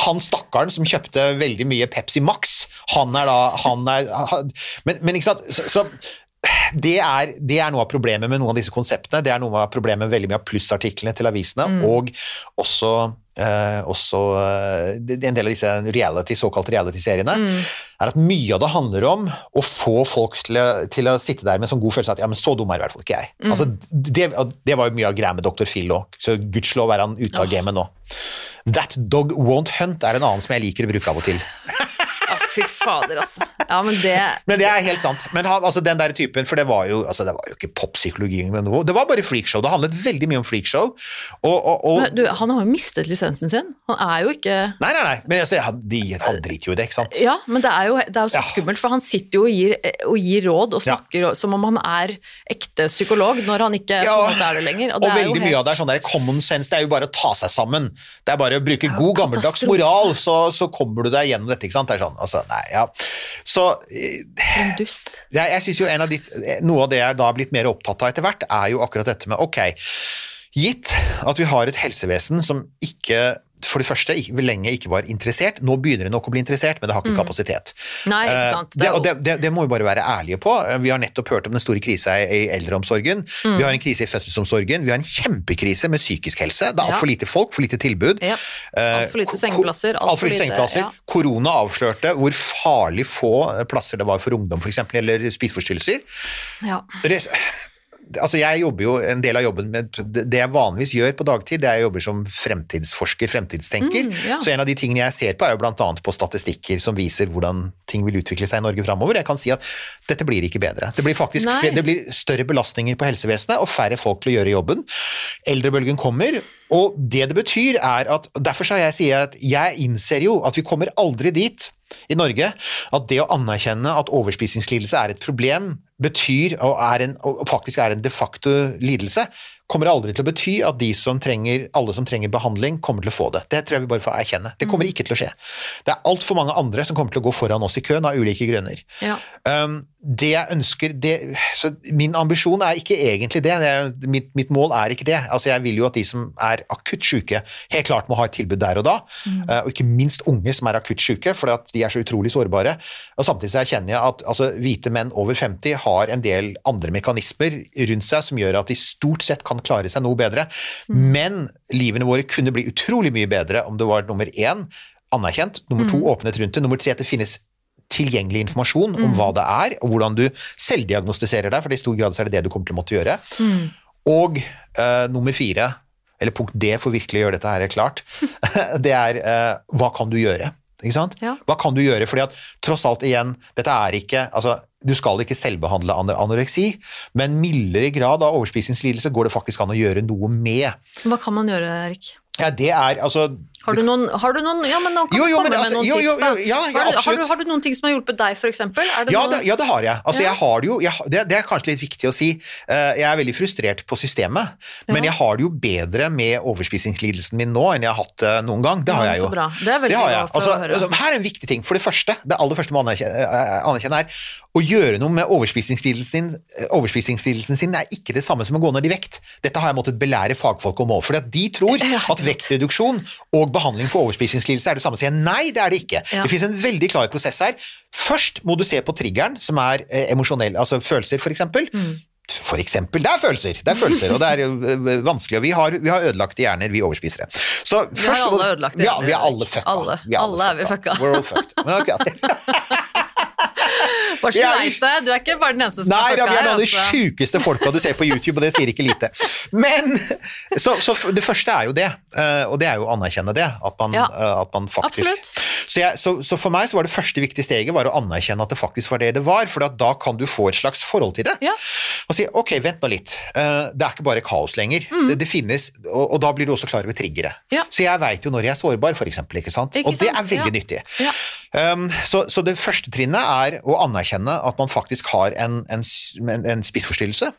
han stakkaren som kjøpte veldig mye Pepsi Max, han er da han er, han, men, men ikke sant, så, så det er, det er noe av problemet med noen av disse konseptene. Det er noe av problemet med veldig mye av plussartiklene til avisene, og også, eh, også eh, en del av disse reality, såkalte reality-seriene, er at mye av det handler om å få folk til å, til å sitte der med en sånn god følelse av at ja, men så dum er i hvert fall ikke jeg. Altså, det, det var jo mye av greia med Dr. Phil òg, så gudskjelov er han ute av gamet nå. That Dog Won't Hunt er en annen som jeg liker å bruke av og til. oh, fy fader, altså. Ja, men det Men det er helt sant. Men han, altså, den der typen, for det var jo, altså, det var jo ikke poppsykologi, men det var bare freakshow. Det handlet veldig mye om freakshow. Og, og, og men, du, Han har jo mistet lisensen sin. Han er jo ikke Nei, nei, nei, men altså, han, de, han driter jo i det, ikke sant? Ja, men det er jo, det er jo så Ja. skummelt, for han sitter jo og gir, og gir råd og Ja. snakker som om han er ekte psykolog, når han ikke Ja, på en måte er det lenger. Og, det er jo veldig helt- mye av det er sånn der common sense, det er jo bare å ta seg sammen. Det er bare å bruke god gammeldags moral, så, så kommer du deg gjennom dette, ikke sant? Det er sånn, altså, nei, ja. Så eh, en dust. jeg, jeg synes jo en av de, noe av det jeg da har blitt mer opptatt av etter hvert, er jo akkurat dette med ok, Gitt at vi har et helsevesen som ikke for det første lenge ikke var interessert, nå begynner det nok å bli interessert, men det har ikke kapasitet. Nei, ikke Eh, sant. Det, det, det, det må vi bare være ærlige på. Eh, Vi har nettopp hørt om den store krisa i, eldreomsorgen. Mm. Vi har en krise i fødselsomsorgen. Vi har en kjempekrise med psykisk helse. Det er Ja. altfor lite folk, for lite tilbud. Ja. Altfor Alt for lite sengeplasser. Alt for lite sengeplasser. ja. Korona avslørte hvor farlig få plasser det var for ungdom, f.eks. eller spiseforstyrrelser. Ja. Altså jeg jobber jo en del av jobben med Det jeg vanligvis gjør på dagtid, det er jeg jobber som fremtidsforsker, fremtidstenker. Mm, ja. Så en av de tingene jeg ser på, er jo annet på statistikker som viser hvordan ting vil utvikle seg i Norge framover. Jeg kan si at dette blir ikke bedre. Det blir faktisk Nei. det blir større belastninger på helsevesenet og færre folk til å gjøre jobben. Eldrebølgen kommer, og det det betyr er at Derfor så jeg sier at jeg innser jo at vi kommer aldri dit i Norge at det å anerkjenne at overspisingslidelse er et problem, betyr og, er en, og faktisk er en de facto lidelse, kommer aldri til å bety at de som trenger, alle som trenger behandling, kommer til å få det. Det tror jeg vi bare får erkjenne. Det kommer ikke til å skje. Det er altfor mange andre som kommer til å gå foran oss i køen av ulike grunner. Ja. Um, det jeg ønsker det, så Min ambisjon er ikke egentlig det. det mitt, mitt mål er ikke det. Altså Jeg vil jo at de som er akutt syke, helt klart må ha et tilbud der og da. Uh, og ikke minst unge som er akutt syke, for de er så utrolig sårbare. Og Samtidig så erkjenner jeg at altså, hvite menn over 50 har en del andre mekanismer rundt seg som gjør at de stort sett kan klare seg noe bedre. Men livene våre kunne bli utrolig mye bedre om det var nummer én anerkjent, nummer to åpnet rundt det, nummer tre at det finnes tilgjengelig informasjon om hva det er, og hvordan du selvdiagnostiserer deg, for i stor grad så er det det du kommer til å måtte gjøre. Og uh, nummer fire, eller punkt D for virkelig å gjøre dette her klart, det er uh, hva kan du gjøre? Ikke sant? Ja. Hva kan du gjøre? Fordi at tross alt igjen, dette er ikke altså, Du skal ikke selvbehandle anoreksi, men mildere grad av overspisingslidelse går det faktisk an å gjøre noe med. Hva kan man gjøre, Erik? Ja, det er altså Har du noen, har du noen Ja, men nå kan Jo, du jo, komme men med altså, noen jo, tips, da. ja, ja, har, du, har, du, har du noen ting som har hjulpet deg? Er Ja, det, ja, det har jeg. Altså, jeg har det jo, jeg, det, det er kanskje litt viktig å si. Eh, Jeg er veldig frustrert på systemet, men jeg har det jo bedre med overspisingslidelsen min nå enn jeg har hatt det noen gang. Det har jeg jo. Så bra. Det er veldig bra for Altså, å høre. altså, her er en viktig ting. For det første, det aller første man anerkjenner, eh, er å gjøre noe med overspisingslidelsen sin. eh, Overspisingslidelsen sin er ikke det samme som å gå ned i vekt. Dette har jeg måttet belære fagfolk om òg, for de tror at vektreduksjon og behandling for overspisingslidelse er det samme. å si. nei, det er det ikke. Ja. Det finnes en veldig klar prosess her. Først må du se på triggeren, som er eh, emosjonell, altså følelser, eksempel. Mm. For eksempel. Det er følelser, det er følelser, og det er eh, vanskelig. Og vi har, vi har ødelagte hjerner, vi overspisere. Så Vi har alle ødelagte hjerner. Ja, vi er alle fucka. Alle. Vi Alle er vi fucka. We're all fucked. Men ok, Bare så du vi- det, du er ikke bare den eneste som Nei, er Nei, vi er noen av de altså. sjukeste folka du ser på YouTube, og det sier ikke lite. Men Så, så det første er jo det, eh, og det er jo å anerkjenne det. At man, Ja. eh, at man faktisk Absolutt. Så, jeg, så, så for meg så var det første viktige steget var å anerkjenne at det faktisk var det det var, for da kan du få et slags forhold til det. Ja. Og si ok, vent nå litt, uh, det er ikke bare kaos lenger. Det, det finnes, og, og da blir du også klar over triggere. Mm. Ja. Så jeg veit jo når jeg er sårbar, for eksempel, ikke sant? Ikke og det sant? er veldig Ja. nyttig. Um, så, så det første trinnet er å anerkjenne at man faktisk har en, en, en, en spissforstyrrelse.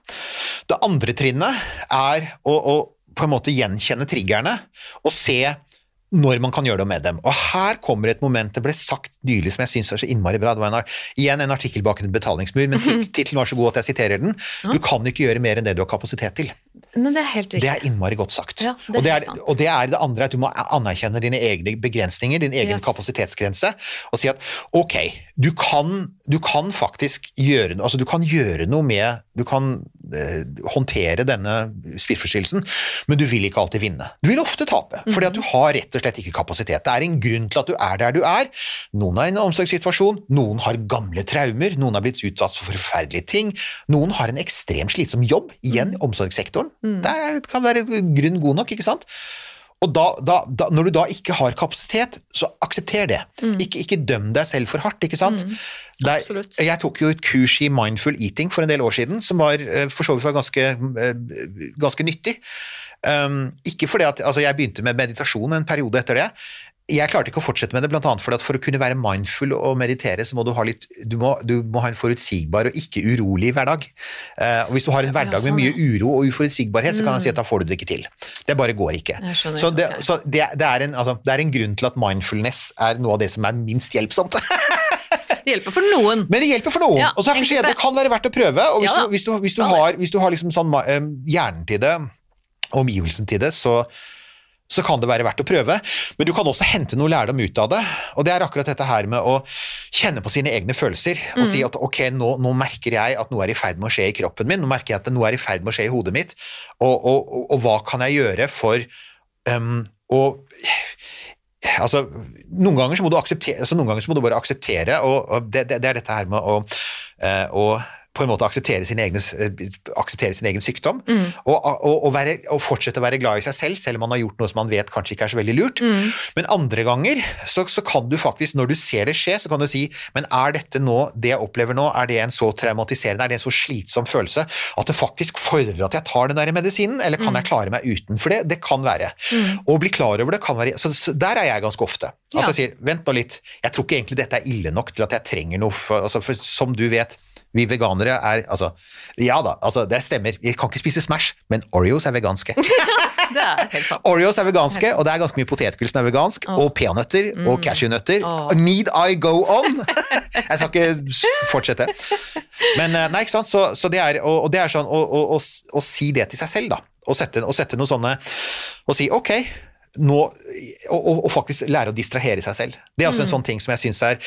Det andre trinnet er å, å på en måte gjenkjenne triggerne og se når man kan gjøre noe med dem. Og her kommer et moment det ble sagt nylig som jeg syns er så innmari bra. Det var en, igjen en artikkel bak en betalingsmur, men tit- tittelen var så god at jeg siterer den. Du kan ikke gjøre mer enn det du har kapasitet til. Men det er helt riktig. Det er innmari godt sagt. Ja, det er og, det er, og det er det andre at du må anerkjenne dine egne begrensninger, din egen Yes. kapasitetsgrense, og si at ok, du kan, du kan faktisk gjøre altså du kan gjøre noe med Du kan eh, håndtere denne spiseforstyrrelsen, men du vil ikke alltid vinne. Du vil ofte tape, fordi at du har rett og slett ikke kapasitet. Det er en grunn til at du er der du er. Noen har en omsorgssituasjon, noen har gamle traumer, noen har blitt utsatt for forferdelige ting, noen har en ekstremt slitsom jobb, igjen omsorgssektoren. Der er- kan være grunn god nok, ikke sant? Og da, da, da, når du da ikke har kapasitet, så aksepter det. Ikke, ikke døm deg selv for hardt, ikke sant? Der, jeg tok jo et kurs i mindful eating for en del år siden, som var eh, for så vidt var ganske, eh, ganske nyttig. Um, ikke fordi at, altså Jeg begynte med meditasjon en periode etter det. Jeg klarte ikke å fortsette med det, blant annet fordi at for å kunne være mindful og meditere, så må du ha litt du må, du må ha en forutsigbar og ikke urolig hverdag. Uh, og Hvis du har en hverdag med sånn, mye uro og uforutsigbarhet, så kan jeg si at da får du det ikke til. Det bare går ikke. Så, det, så det, det, er en, altså, det er en grunn til at mindfulness er noe av det som er minst hjelpsomt. Det hjelper for noen. Men det hjelper for noen. Ja, og så er det, det kan være verdt å prøve. Og hvis, Ja du, hvis, du, hvis, du, har, hvis du har liksom sånn eh, hjernen til det omgivelsen til det, så, så kan det være verdt å prøve. Men du kan også hente noe lærdom ut av det. Og det er akkurat dette her med å kjenne på sine egne følelser og si at ok, nå, nå, merker jeg at noe er i ferd med å skje i kroppen min, nå merker jeg at noe er i ferd med å skje i hodet mitt, og, og, og, og hva kan jeg gjøre for um, å Altså, noen ganger så må du akseptere, altså ganger så må du bare akseptere, og, det, det, det, er dette her med å, uh, å på en måte akseptere sin egen, akseptere sin egen sykdom, mm. og, og, og, være, og, fortsette å være glad i seg selv, selv om man har gjort noe som man vet kanskje ikke er så veldig lurt. Mm. Men andre ganger så, så, kan du faktisk, når du ser det skje, så kan du si men er dette nå, det jeg opplever nå, er det en så traumatiserende, er det en så slitsom følelse at det faktisk fordrer at jeg tar den der medisinen, eller kan mm. jeg klare meg uten? For det, det kan være. Mm. Å bli klar over det kan være så, så Der er jeg ganske ofte. At ja. jeg sier vent nå litt, jeg tror ikke egentlig dette er ille nok til at jeg trenger noe for, altså, for Som du vet, vi veganere er Altså, ja da, altså, det stemmer. Vi kan ikke spise Smash, men Oreos er veganske. er. Oreos er veganske, og det er ganske mye potetgull som er vegansk, oh. og peanøtter mm. og cashewnøtter. Oh. Need I go on? Jeg skal ikke fortsette. Men eh, nei, ikke sant, så, så det er, og, og det er sånn å, å, å, å, si det til seg selv, da. Å sette, sette noe sånne Og si ok, nå, og, og, faktisk lære å distrahere seg selv. Det er også mm. en sånn ting som jeg syns er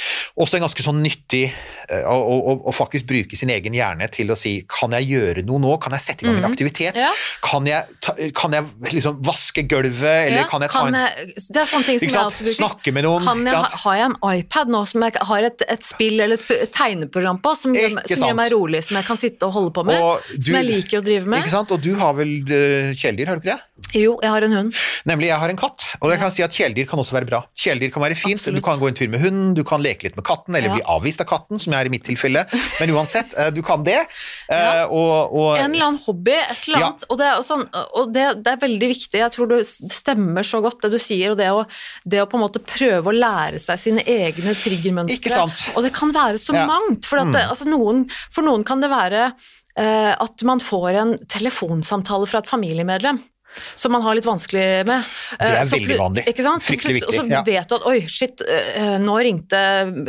også en ganske sånn nyttig eh, å faktisk bruke sin egen hjerne til å si kan jeg gjøre noe nå, kan jeg sette i gang en mm. aktivitet, ja. kan, jeg, ta, kan, jeg, liksom vaske gulvet, eller ja, kan jeg ta kan jeg, Det er sånne ting som jeg også bruker. Snakke med noen. Kan jeg, har jeg en iPad nå som jeg har et, et spill eller et tegneprogram på, som, gjør, som gjør, meg rolig, som jeg kan sitte og holde på med, du, som jeg liker å drive med? Ikke sant, og du har vel uh, kjæledyr, har du ikke det? Jo, jeg har en hund. Nemlig, jeg har en katt. Og jeg kan si at kjæledyr kan også være bra. Kjæledyr kan være fint. Absolutt. Du kan gå en tur med hunden, du kan leke litt med katten, eller ja. bli avvist av katten, som jeg er i mitt tilfelle. Men uansett, eh, du kan det. Eh, ja. Og, og, en eller annen hobby, et eller annet. Ja. Og, det, er, sånn, og det, det, er veldig viktig. Jeg tror det stemmer så godt, det du sier. Og det å, det å på en måte prøve å lære seg sine egne triggermønstre. Og det kan være så mangt. For, mm. det, altså, noen, for noen kan det være uh, at man får en telefonsamtale fra et familiemedlem som man har litt vanskelig med. Det er så, veldig vanlig. Fryktelig viktig. Og så ja. vet du at oi, shit, eh, nå ringte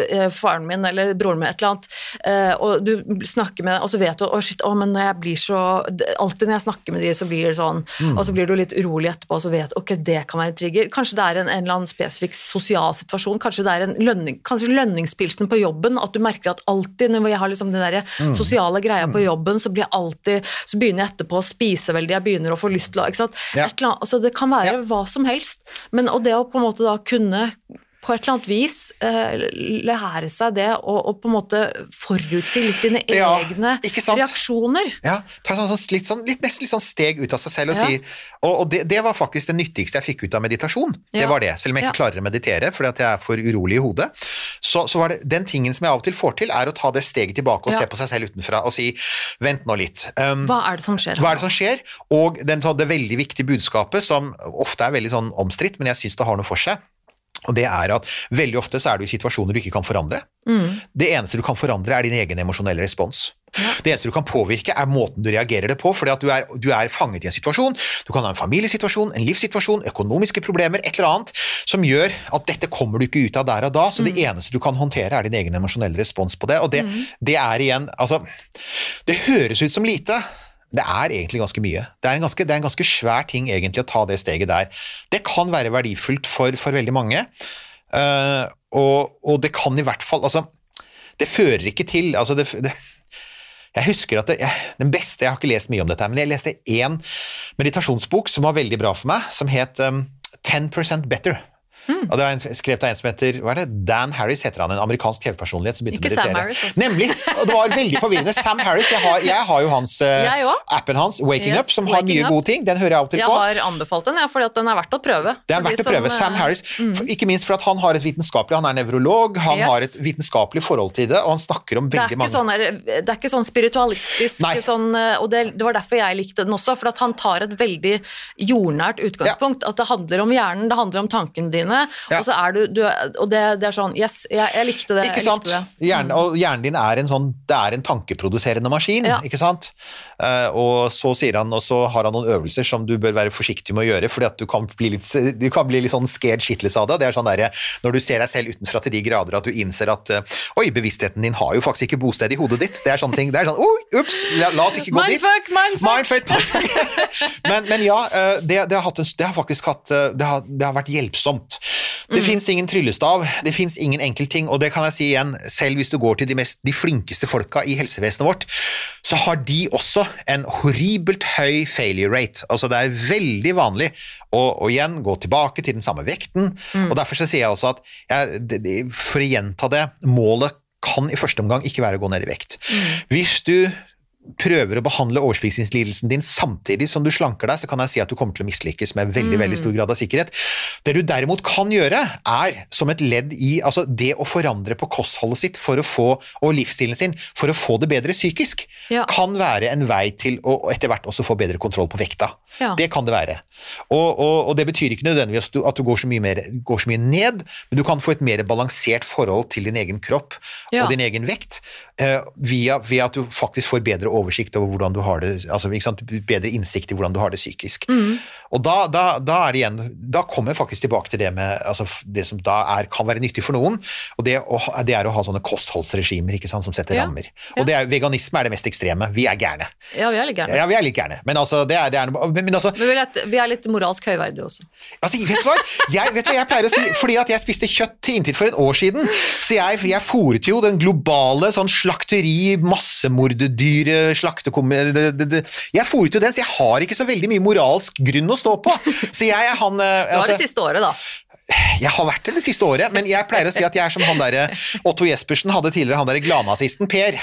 eh, faren min eller broren min et eller annet, eh, og du snakker med og så vet du oi, shit, å, men når jeg blir så Alltid når jeg snakker med de, så blir det sånn, mm. og så blir du litt urolig etterpå, og så vet du ok, det kan være en trigger. Kanskje det er en, en eller annen spesifikk sosial situasjon, kanskje det er en lønning, kanskje lønningspilsen på jobben, at du merker at alltid når jeg har liksom den der mm. sosiale greia på mm. jobben, så blir jeg alltid Så begynner jeg etterpå å spise veldig, jeg begynner å få lyst til å ikke sant? Ja. Annet, altså det kan være ja. hva som helst, men og det å på en måte da kunne på et eller annet vis uh, lære seg det og, og, på en måte forutsi litt dine ja, egne reaksjoner. Ja, ta sånn, sånn, litt, sånn, litt, nesten litt sånn steg ut av seg selv og ja. si Og, og det, det, var faktisk det nyttigste jeg fikk ut av meditasjon. Det var det. Selv om jeg ikke klarer å meditere fordi at jeg er for urolig i hodet, så, så, var det den tingen som jeg av og til får til, er å ta det steget tilbake og se på seg selv utenfra og si vent nå litt. Um, hva er det som skjer? Hva er det som skjer? Og den, det veldig viktige budskapet, som ofte er veldig sånn omstridt, men jeg syns det har noe for seg og det er at Veldig ofte så er du i situasjoner du ikke kan forandre. Mm. Det eneste du kan forandre, er din egen emosjonelle respons. Ja. Det eneste du kan påvirke, er måten du reagerer det på, fordi at du er, du er, fanget i en situasjon. Du kan ha en familiesituasjon, en livssituasjon, økonomiske problemer, et eller annet som gjør at dette kommer du ikke ut av der og da. Så mm. det eneste du kan håndtere, er din egen emosjonelle respons på det. Og det, mm. det er igjen Altså, det høres ut som lite, det er egentlig ganske mye. Det er, ganske, det er en ganske svær ting egentlig å ta det steget der. Det kan være verdifullt for, for veldig mange, uh, og, og, det kan i hvert fall Altså, det fører ikke til altså det, det, jeg husker at det, Den beste Jeg har ikke lest mye om dette, men jeg leste én meditasjonsbok som var veldig bra for meg, som het um, 10% Better. Mm. Og det er skrevet av en som heter hva er det? Dan Harris, heter han, en amerikansk TV-personlighet som begynte Ikke å meditere. Sam Harris, også. Nemlig! Og det var veldig forvirrende. Sam Harris, jeg har, jeg har jo hans, uh, appen hans, Waking yes, Up, som har mye gode ting. Den hører jeg av og til på. Jeg har anbefalt den, ja, fordi den er verdt å prøve. Det er verdt å prøve. Sam eh, Harris, mm. ikke minst for at han har et vitenskapelig, han er nevrolog, han yes. har et vitenskapelig forhold til det, og han snakker om veldig mange sånn her, Det er ikke sånn spiritualistisk, sånn, eh, og det, det, var derfor jeg likte den også, for at han tar et veldig jordnært utgangspunkt. Ja. At det handler om hjernen, det handler om tankene dine, greiene, Ja. og så er du, du Og det, det er sånn Yes, jeg, jeg likte det. Ikke sant? Hjernen, og hjernen din er en sånn Det er en tankeproduserende maskin, Ja. ikke sant? Eh, og så sier han, og så har han noen øvelser som du bør være forsiktig med å gjøre, fordi at du kan bli litt, du kan bli litt sånn scared shitless av det. Det er sånn derre når du ser deg selv utenfra til de grader at du innser at eh, Oi, bevisstheten din har jo faktisk ikke bosted i hodet ditt. Det er sånne ting. Det er sånn Oi, ups, la, la oss ikke gå dit. Mindfuck, mindfuck! Mindfuck, mindfuck. men, men ja, eh, det, det, har en, det har faktisk hatt Det har, det har vært hjelpsomt. Det Mm. fins ingen tryllestav, det fins ingen enkeltting, og det kan jeg si igjen, selv hvis du går til de, mest, de flinkeste folka i helsevesenet vårt, så har de også en horribelt høy failure rate. Altså det er veldig vanlig å, igjen gå tilbake til den samme vekten, Mm. og derfor så sier jeg også at jeg, for å gjenta det, målet kan i første omgang ikke være å gå ned i vekt. Hvis du prøver å behandle overspisingslidelsen din samtidig som du slanker deg, så kan jeg si at du kommer til å mislykkes med veldig veldig stor grad av sikkerhet. Det du derimot kan gjøre, er som et ledd i altså det å forandre på kostholdet sitt for å få, og livsstilen sin for å få det bedre psykisk, Ja. kan være en vei til å etter hvert også få bedre kontroll på vekta. Ja. Det kan det være. Og, og, og det betyr ikke nødvendigvis at du, går, så mye mer, går så mye ned, men du kan få et mer balansert forhold til din egen kropp Ja. og din egen vekt uh, via, via at du faktisk får bedre oversikt over hvordan du har det, altså bedre innsikt i hvordan du har det psykisk. Mm. Og da, da, da er det igjen, da kommer jeg faktisk tilbake til det med altså, det som da er, kan være nyttig for noen, og det, å, det er å ha sånne kostholdsregimer ikke sant, som setter Ja. rammer. Og det er, veganisme er det mest ekstreme. Vi er gærne. Ja, vi er litt gærne. Ja, vi er litt gærne, men altså, det er, det er men, men altså, Men vi litt, vi er litt moralsk høyverdige også. Altså, vet du hva? Jeg, vet hva jeg pleier å si? Fordi at jeg spiste kjøtt til inntil for et år siden, så jeg, jeg fòret jo den globale sånn slakteri, massemordedyre, slaktekom... det- det- det- Jeg fòret jo den, så jeg har ikke så veldig mye moralsk grunn å stå på. Så jeg er han eh, Det var det altså, siste året, da. Jeg har vært det det siste året, men jeg pleier å si at jeg er som han derre Otto Jespersen hadde tidligere, han derre gladnazisten Per.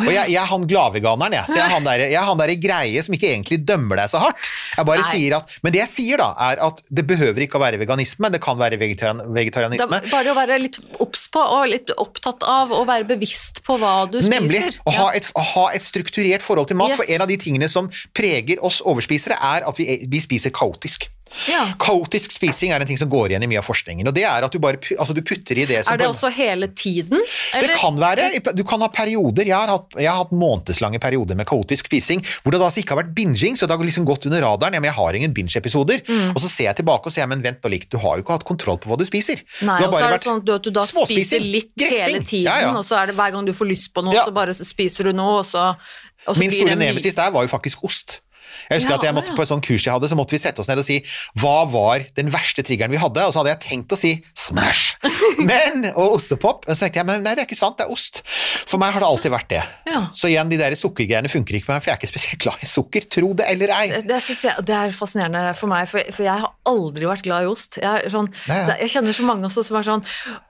Og jeg, jeg er han gladveganeren, jeg. Så jeg er han der, jeg er der greie som ikke egentlig dømmer deg så hardt. Jeg bare Nei. sier at, Men det jeg sier, da, er at det behøver ikke å være veganisme, det kan være vegetarian, vegetarianisme. Da, bare å være litt obs på og litt opptatt av å være bevisst på hva du spiser. Nemlig å ha, et, å ha et strukturert forhold til mat. Yes. For en av de tingene som preger oss overspisere, er at vi, vi spiser kaotisk. Ja. Kaotisk spising er en ting som går igjen i mye av forskningen. og det er at Du bare altså du putter i det som Er det også hele tiden? Det kan være. Du kan ha perioder. Jeg har hatt, jeg har hatt månedslange perioder med kaotisk spising hvor det da altså ikke har vært binging, så det har liksom gått under radaren. Ja, men jeg har ingen binge-episoder. Mm. Og så ser jeg tilbake og sier men vent nå litt, du har jo ikke hatt kontroll på hva du spiser. Nei, du har bare det vært sånn at du, at du da spiser litt gressing. hele tiden, Ja, og så er det hver gang du får lyst på noe, så bare spiser du noe, og så, og så Min store nemesis der var jo faktisk ost. Jeg husker Ja, at jeg måtte ja. På et sånt kurs jeg hadde, så måtte vi sette oss ned og si hva var den verste triggeren vi hadde, og så hadde jeg tenkt å si Smash! Men, og ostepop. Og så tenkte jeg men nei, det er ikke sant, det er ost. For meg har det alltid vært det. Ja. Så igjen, de der sukkergreiene funker ikke for meg, for jeg er ikke spesielt glad i sukker, tro det eller ei. Det, det, jeg, det er fascinerende for meg, for, for jeg har aldri vært glad i ost. Jeg, sånn, det, jeg kjenner så mange også som er sånn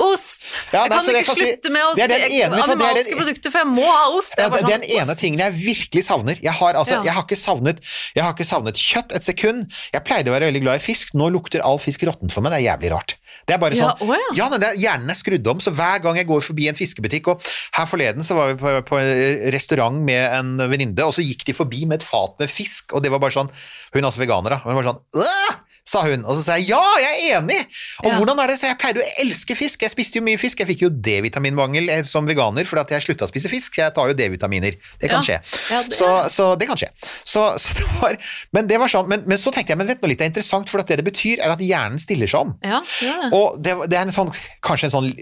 Ost! Ja, jeg kan ikke kan si- slutte med å den ene- er animalske produkter, for jeg må ha ost! det er den sånn, ene ost. tingen jeg virkelig savner Jeg har, altså, Ja. jeg har, ikke, savnet, jeg har ikke savnet kjøtt et sekund. Jeg pleide å være veldig glad i fisk. Nå lukter all fisk råttent for meg. Det er jævlig rart. Det er bare Ja, sånn, å ja. ja det er, Hjernen er skrudd om, så hver gang jeg går forbi en fiskebutikk og Her forleden så var vi på, på en restaurant med en venninne, og så gikk de forbi med et fat med fisk, og det var bare sånn Hun er også veganer, da. Hun var sånn «Åh!» Sa hun. Og så sa jeg ja, jeg er enig! Og Ja. hvordan er det? Så jeg pleide å elske fisk. Jeg spiste jo mye fisk. Jeg fikk jo D-vitaminmangel eh, som veganer fordi at jeg slutta å spise fisk, så jeg tar jo D-vitaminer. Det kan skje. Ja, det- Så, så det kan skje. Så, så det var, men det var sånn, men, men så tenkte jeg men vent nå litt, det er interessant, for det det betyr, er at hjernen stiller seg om. Ja, ja, det. Og det, det er en sånn, kanskje en sånn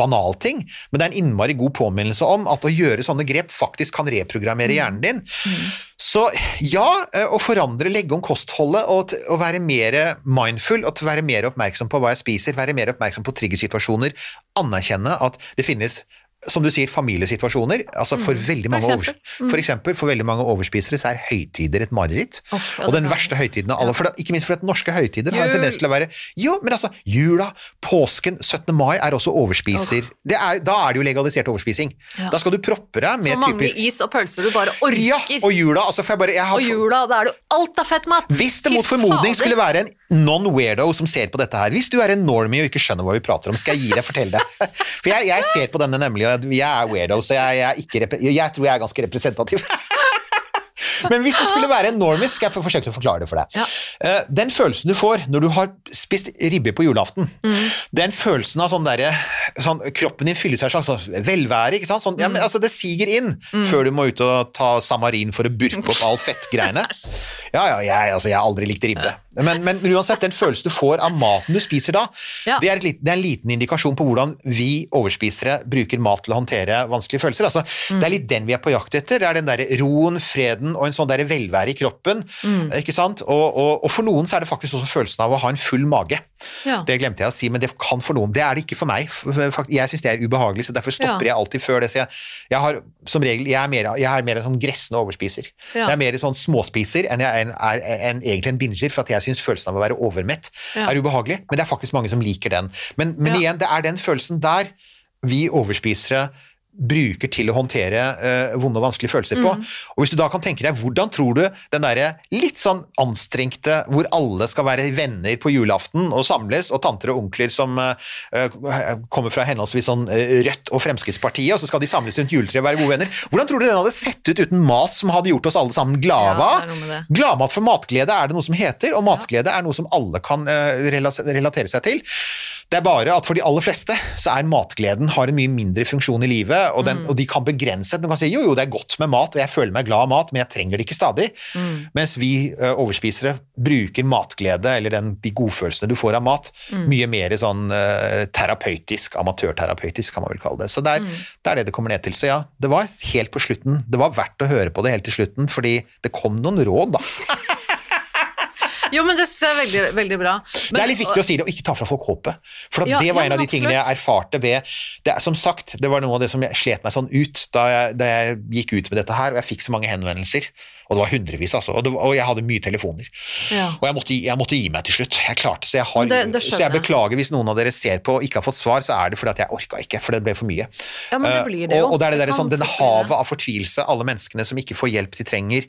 banal ting, men det er en innmari god påminnelse om at å gjøre sånne grep faktisk kan reprogrammere hjernen din. Så ja, eh, å forandre, legge om kostholdet og å være mer mindful og være mer oppmerksom på hva jeg spiser, være mer oppmerksom på triggersituasjoner, anerkjenne at det finnes som du sier, familiesituasjoner. altså For veldig mange, eksempel. for eksempel, for veldig mange overspisere så er høytider et mareritt. Oh, ja, og den verste høytiden av alle. For det, ikke minst fordi norske høytider har en tendens til å være Jo, men altså, jula, påsken, 17. mai er også overspiser. Det er, da er det jo legalisert overspising. Ja. Da skal du proppe deg Så mange typisk is og pølser du bare orker. Ja, og jula, altså for jeg bare jeg har, Og jula, da er det alt av fett mat! Hvis det mot formodning skulle være en non-weirdo som ser på dette her, hvis du er en normie og ikke skjønner hva vi prater om, skal jeg gi deg fortelle det. For jeg, jeg ser på denne nemlig, og jeg er weirdo, så jeg, jeg, er jeg tror jeg er ganske representativ. Men hvis det skulle være en normie, skal jeg forsøke å forklare det for deg. Ja. Eh, Den følelsen du får når du har spist ribbe på julaften, Mm. den følelsen av sånn derre sånn, Kroppen din fyller seg av sånn velvære, ikke sant? Sånn, ja, Mm. men, altså, det siger inn før du må ut og ta Samarin for å burke opp all fettgreiene. Ja, ja, jeg, altså, jeg har aldri likt ribbe. Men, men uansett, den følelsen du får av maten du spiser da, Ja. det, er et, lit- det er en liten indikasjon på hvordan vi overspisere bruker mat til å håndtere vanskelige følelser. Altså, Det er litt den vi er på jakt etter. Det er den der roen, freden og en sånn der velvære i kroppen. ikke sant? Og, og, og for noen så er det faktisk også følelsen av å ha en full mage. Ja. Det glemte jeg å si, men det kan for noen. Det er det ikke for meg. Jeg syns det er ubehagelig, så derfor stopper Ja. jeg alltid før det. Så jeg, jeg har som regel, jeg er mer, jeg er mer en sånn gressende overspiser. Jeg er mer sånn småspiser enn jeg er, en, er en, egentlig en binger, for at jeg syns følelsen av å være overmett Ja. er ubehagelig. Men det er faktisk mange som liker den. Men, men Ja. igjen, det er den følelsen der vi overspisere bruker til å håndtere uh, vonde og vanskelige følelser på. Mm. Og hvis du da kan tenke deg, hvordan tror du den derre litt sånn anstrengte, hvor alle skal være venner på julaften og samles, og tanter og onkler som eh, kommer fra henholdsvis sånn Rødt og Fremskrittspartiet, og så skal de samles rundt juletreet og være gode venner. Hvordan tror du den hadde sett ut uten mat som hadde gjort oss alle sammen glade? Ja, noe med det. Gladmat for matglede er det noe som heter, og matglede er noe som alle kan uh, relatere seg til. Det er bare at for de aller fleste så er matgleden har en mye mindre funksjon i livet, og, den, og de kan begrense den. Du kan si jo, jo, det er godt med mat, og jeg føler meg glad av mat, men jeg trenger det ikke stadig. Mens vi ø, overspisere bruker matglede, eller den, de godfølelsene du får av mat, mye mer sånn ø, terapeutisk, amatørterapeutisk kan man vel kalle det. Så det er, det er det det kommer ned til. Så ja, det var helt på slutten, det var verdt å høre på det helt til slutten, fordi det kom noen råd, da. Jo, men det synes jeg er veldig, veldig bra. Men, det er litt viktig å si det, og ikke ta fra folk håpet. For Ja, det var en av de tingene jeg erfarte ved det Som sagt, det var noe av det som jeg slet meg sånn ut da jeg, da jeg gikk ut med dette her, og jeg fikk så mange henvendelser. Og det var hundrevis, altså. Og, var- og jeg hadde mye telefoner. Ja. Og jeg måtte, jeg måtte gi meg til slutt. Jeg klarte Så jeg, har, Det- det så jeg beklager hvis noen av dere ser på og ikke har fått svar, så er det fordi at jeg orka ikke, for det ble for mye. Ja, men det Eh, blir det jo. Og, og det er det der, sånn, denne havet av fortvilelse, alle menneskene som ikke får hjelp de trenger,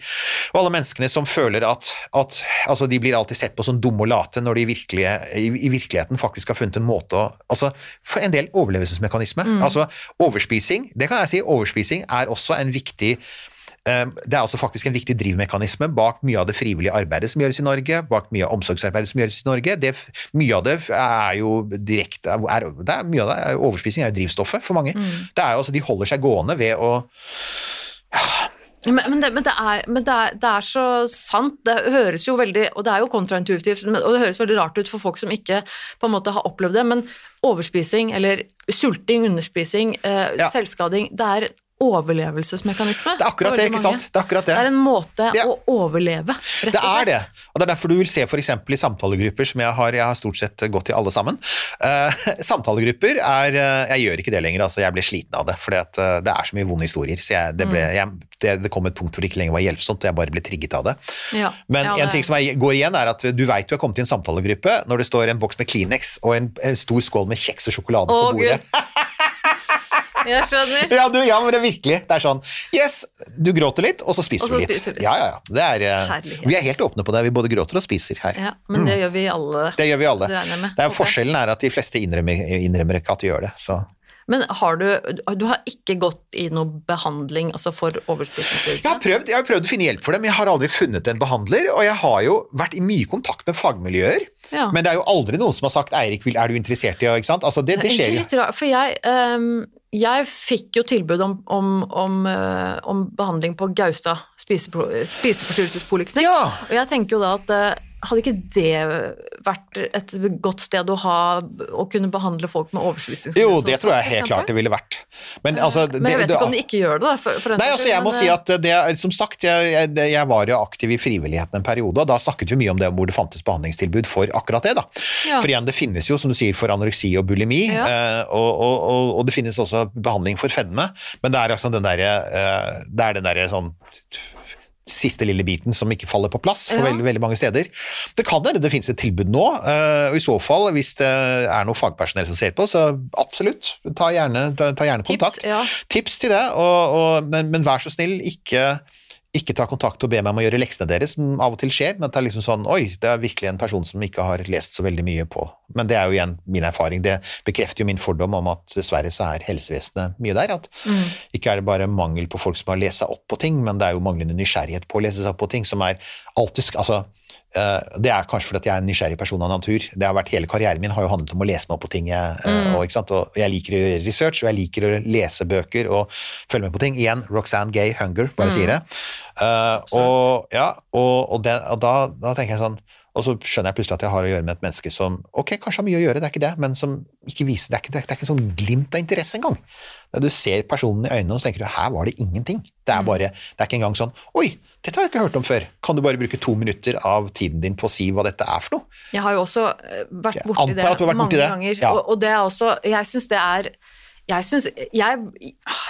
og alle menneskene som føler at, at altså, de blir alltid sett på som dumme og late når de virkelige, i, i virkeligheten faktisk har funnet en måte å altså, For en del overlevelsesmekanisme. Mm. Altså overspising, det kan jeg si, overspising er også en viktig det er også faktisk en viktig drivmekanisme bak mye av det frivillige arbeidet som gjøres i Norge, bak mye av omsorgsarbeidet som gjøres i Norge. Det, mye av det er jo direkte er, det er, Mye av det er, Overspising er jo drivstoffet for mange. Det er jo, altså, de holder seg gående ved å Men, men, det, men, det, er, men det, er, det er så sant. Det høres jo veldig Og det er jo kontraintuitivt, og det høres veldig rart ut for folk som ikke på en måte har opplevd det, men overspising eller sulting, underspising, eh, Ja. selvskading, det er overlevelsesmekanisme. Det er akkurat det, ikke sant? Det er akkurat det. Det er en måte Ja. å overleve, rett Det er det, og det er derfor du vil se eksempel i samtalegrupper som jeg har, jeg har stort sett gått i alle sammen. Uh, samtalegrupper er, eh, jeg gjør ikke det lenger, altså jeg ble sliten av det, for det er så mye vonde historier, så jeg, det, ble, jeg, det, det kom et punkt hvor det ikke lenger var hjelpsomt, og jeg bare ble trigget av det. Ja. Men Ja, en det- ting som jeg går igjen er at du vet du har kommet i en samtalegruppe når det står en boks med Kleenex og en, en stor skål med kjeks og sjokolade Åh, på bordet. Gud. Jeg skjønner. Ja, du, ja, men det er virkelig. Det er sånn Yes, du gråter litt, og så spiser Og så du litt. spiser litt. Ja, ja, ja. Det er, eh, Herlighet. vi er helt åpne på det. Vi både gråter og spiser her. Ja, men det gjør vi alle. Det gjør vi alle. Det. Det er Håper. Forskjellen er at de fleste innrømmer, innrømmer ikke at de gjør det. Så. Men har du Du har ikke gått i noe behandling altså for Jeg, har prøvd, jeg har prøvd å finne hjelp for det, men jeg har aldri funnet en behandler. Og jeg har jo vært i mye kontakt med fagmiljøer, Ja. men det er jo aldri noen som har sagt 'Eirik, er du interessert i å ikke sant? Altså, det, det skjer jo. litt rart, for jeg, ehm, jeg fikk jo tilbud om, om, om, eh, om behandling på Gaustad spisepro- spiseforstyrrelsespoliklinikk, Ja. og jeg tenker jo da at eh, hadde ikke det vært et godt sted å ha å kunne behandle folk med overspisingslidelse? Jo, det tror jeg helt klart det ville vært. Men, altså, Men jeg det- vet ikke om de ikke gjør det, da. For, for Nei, altså jeg må men, si eh, at det som sagt, jeg, jeg, var jo aktiv i frivilligheten en periode, og da snakket vi mye om det hvor det fantes behandlingstilbud for akkurat det. da. Ja. For igjen, det finnes jo, som du sier, for anoreksi og bulimi, Ja. eh, og, og, og, og det finnes også behandling for fedme, men det er altså den derre eh, det er den derre sånn siste lille biten som ikke faller på plass for Ja. veldig, veldig mange steder. Det kan hende det finnes et tilbud nå, eh, og i så fall, hvis det er noe fagpersonell som ser på, så absolutt, ta gjerne, ta, ta gjerne Tips, kontakt ja. tips til det, og, og, men, men vær så snill, ikke, ikke ta kontakt og be meg om å gjøre leksene deres, som av og til skjer, men det er liksom sånn Oi, det er virkelig en person som ikke har lest så veldig mye på Men det er jo igjen min erfaring. Det bekrefter jo min fordom om at dessverre så er helsevesenet mye der. At Mm. ikke er det bare mangel på folk som har lest seg opp på ting, men det er jo manglende nysgjerrighet på å lese seg opp på ting, som er alltid Altså, det er kanskje fordi jeg er en nysgjerrig person av natur. Det har vært Hele karrieren min har jo handlet om å lese meg opp på ting. Eh, og, ikke sant? og jeg liker å gjøre research, og jeg liker å lese bøker og følge med på ting. Igjen, Roxanne Gay Hunger, bare sier det. Uh, og ja, og, og, det, og da, da tenker jeg sånn og så skjønner jeg plutselig at jeg har å gjøre med et menneske som ok, kanskje har mye å gjøre, det er ikke det, men som ikke viser Det er ikke, det er, ikke en sånn glimt av interesse engang. Du ser personen i øynene og så tenker du, her var det ingenting. Det er bare, det er ikke engang sånn Oi, dette har jeg ikke hørt om før. Kan du bare bruke to minutter av tiden din på å si hva dette er for noe? Jeg har jo også eh, vært borti det vært mange borti det. ganger. Ja. Og, og det er også Jeg syns det er jeg syns, jeg,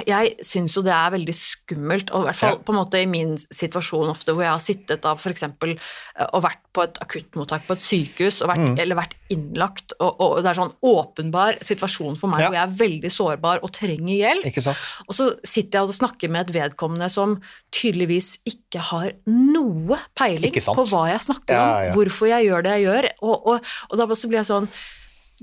jeg syns jo det er veldig skummelt, og i hvert fall Ja. på en måte i min situasjon ofte, hvor jeg har sittet da eksempel eh, og vært på et akuttmottak på et sykehus, vært, Mm. eller vært innlagt, og, og det er sånn åpenbar situasjon for meg Ja. hvor jeg er veldig sårbar og trenger hjelp. Og så sitter jeg og snakker med et vedkommende som tydeligvis ikke har noe peiling på hva jeg snakker om, ja. hvorfor jeg gjør det jeg gjør, og, og, og da blir jeg sånn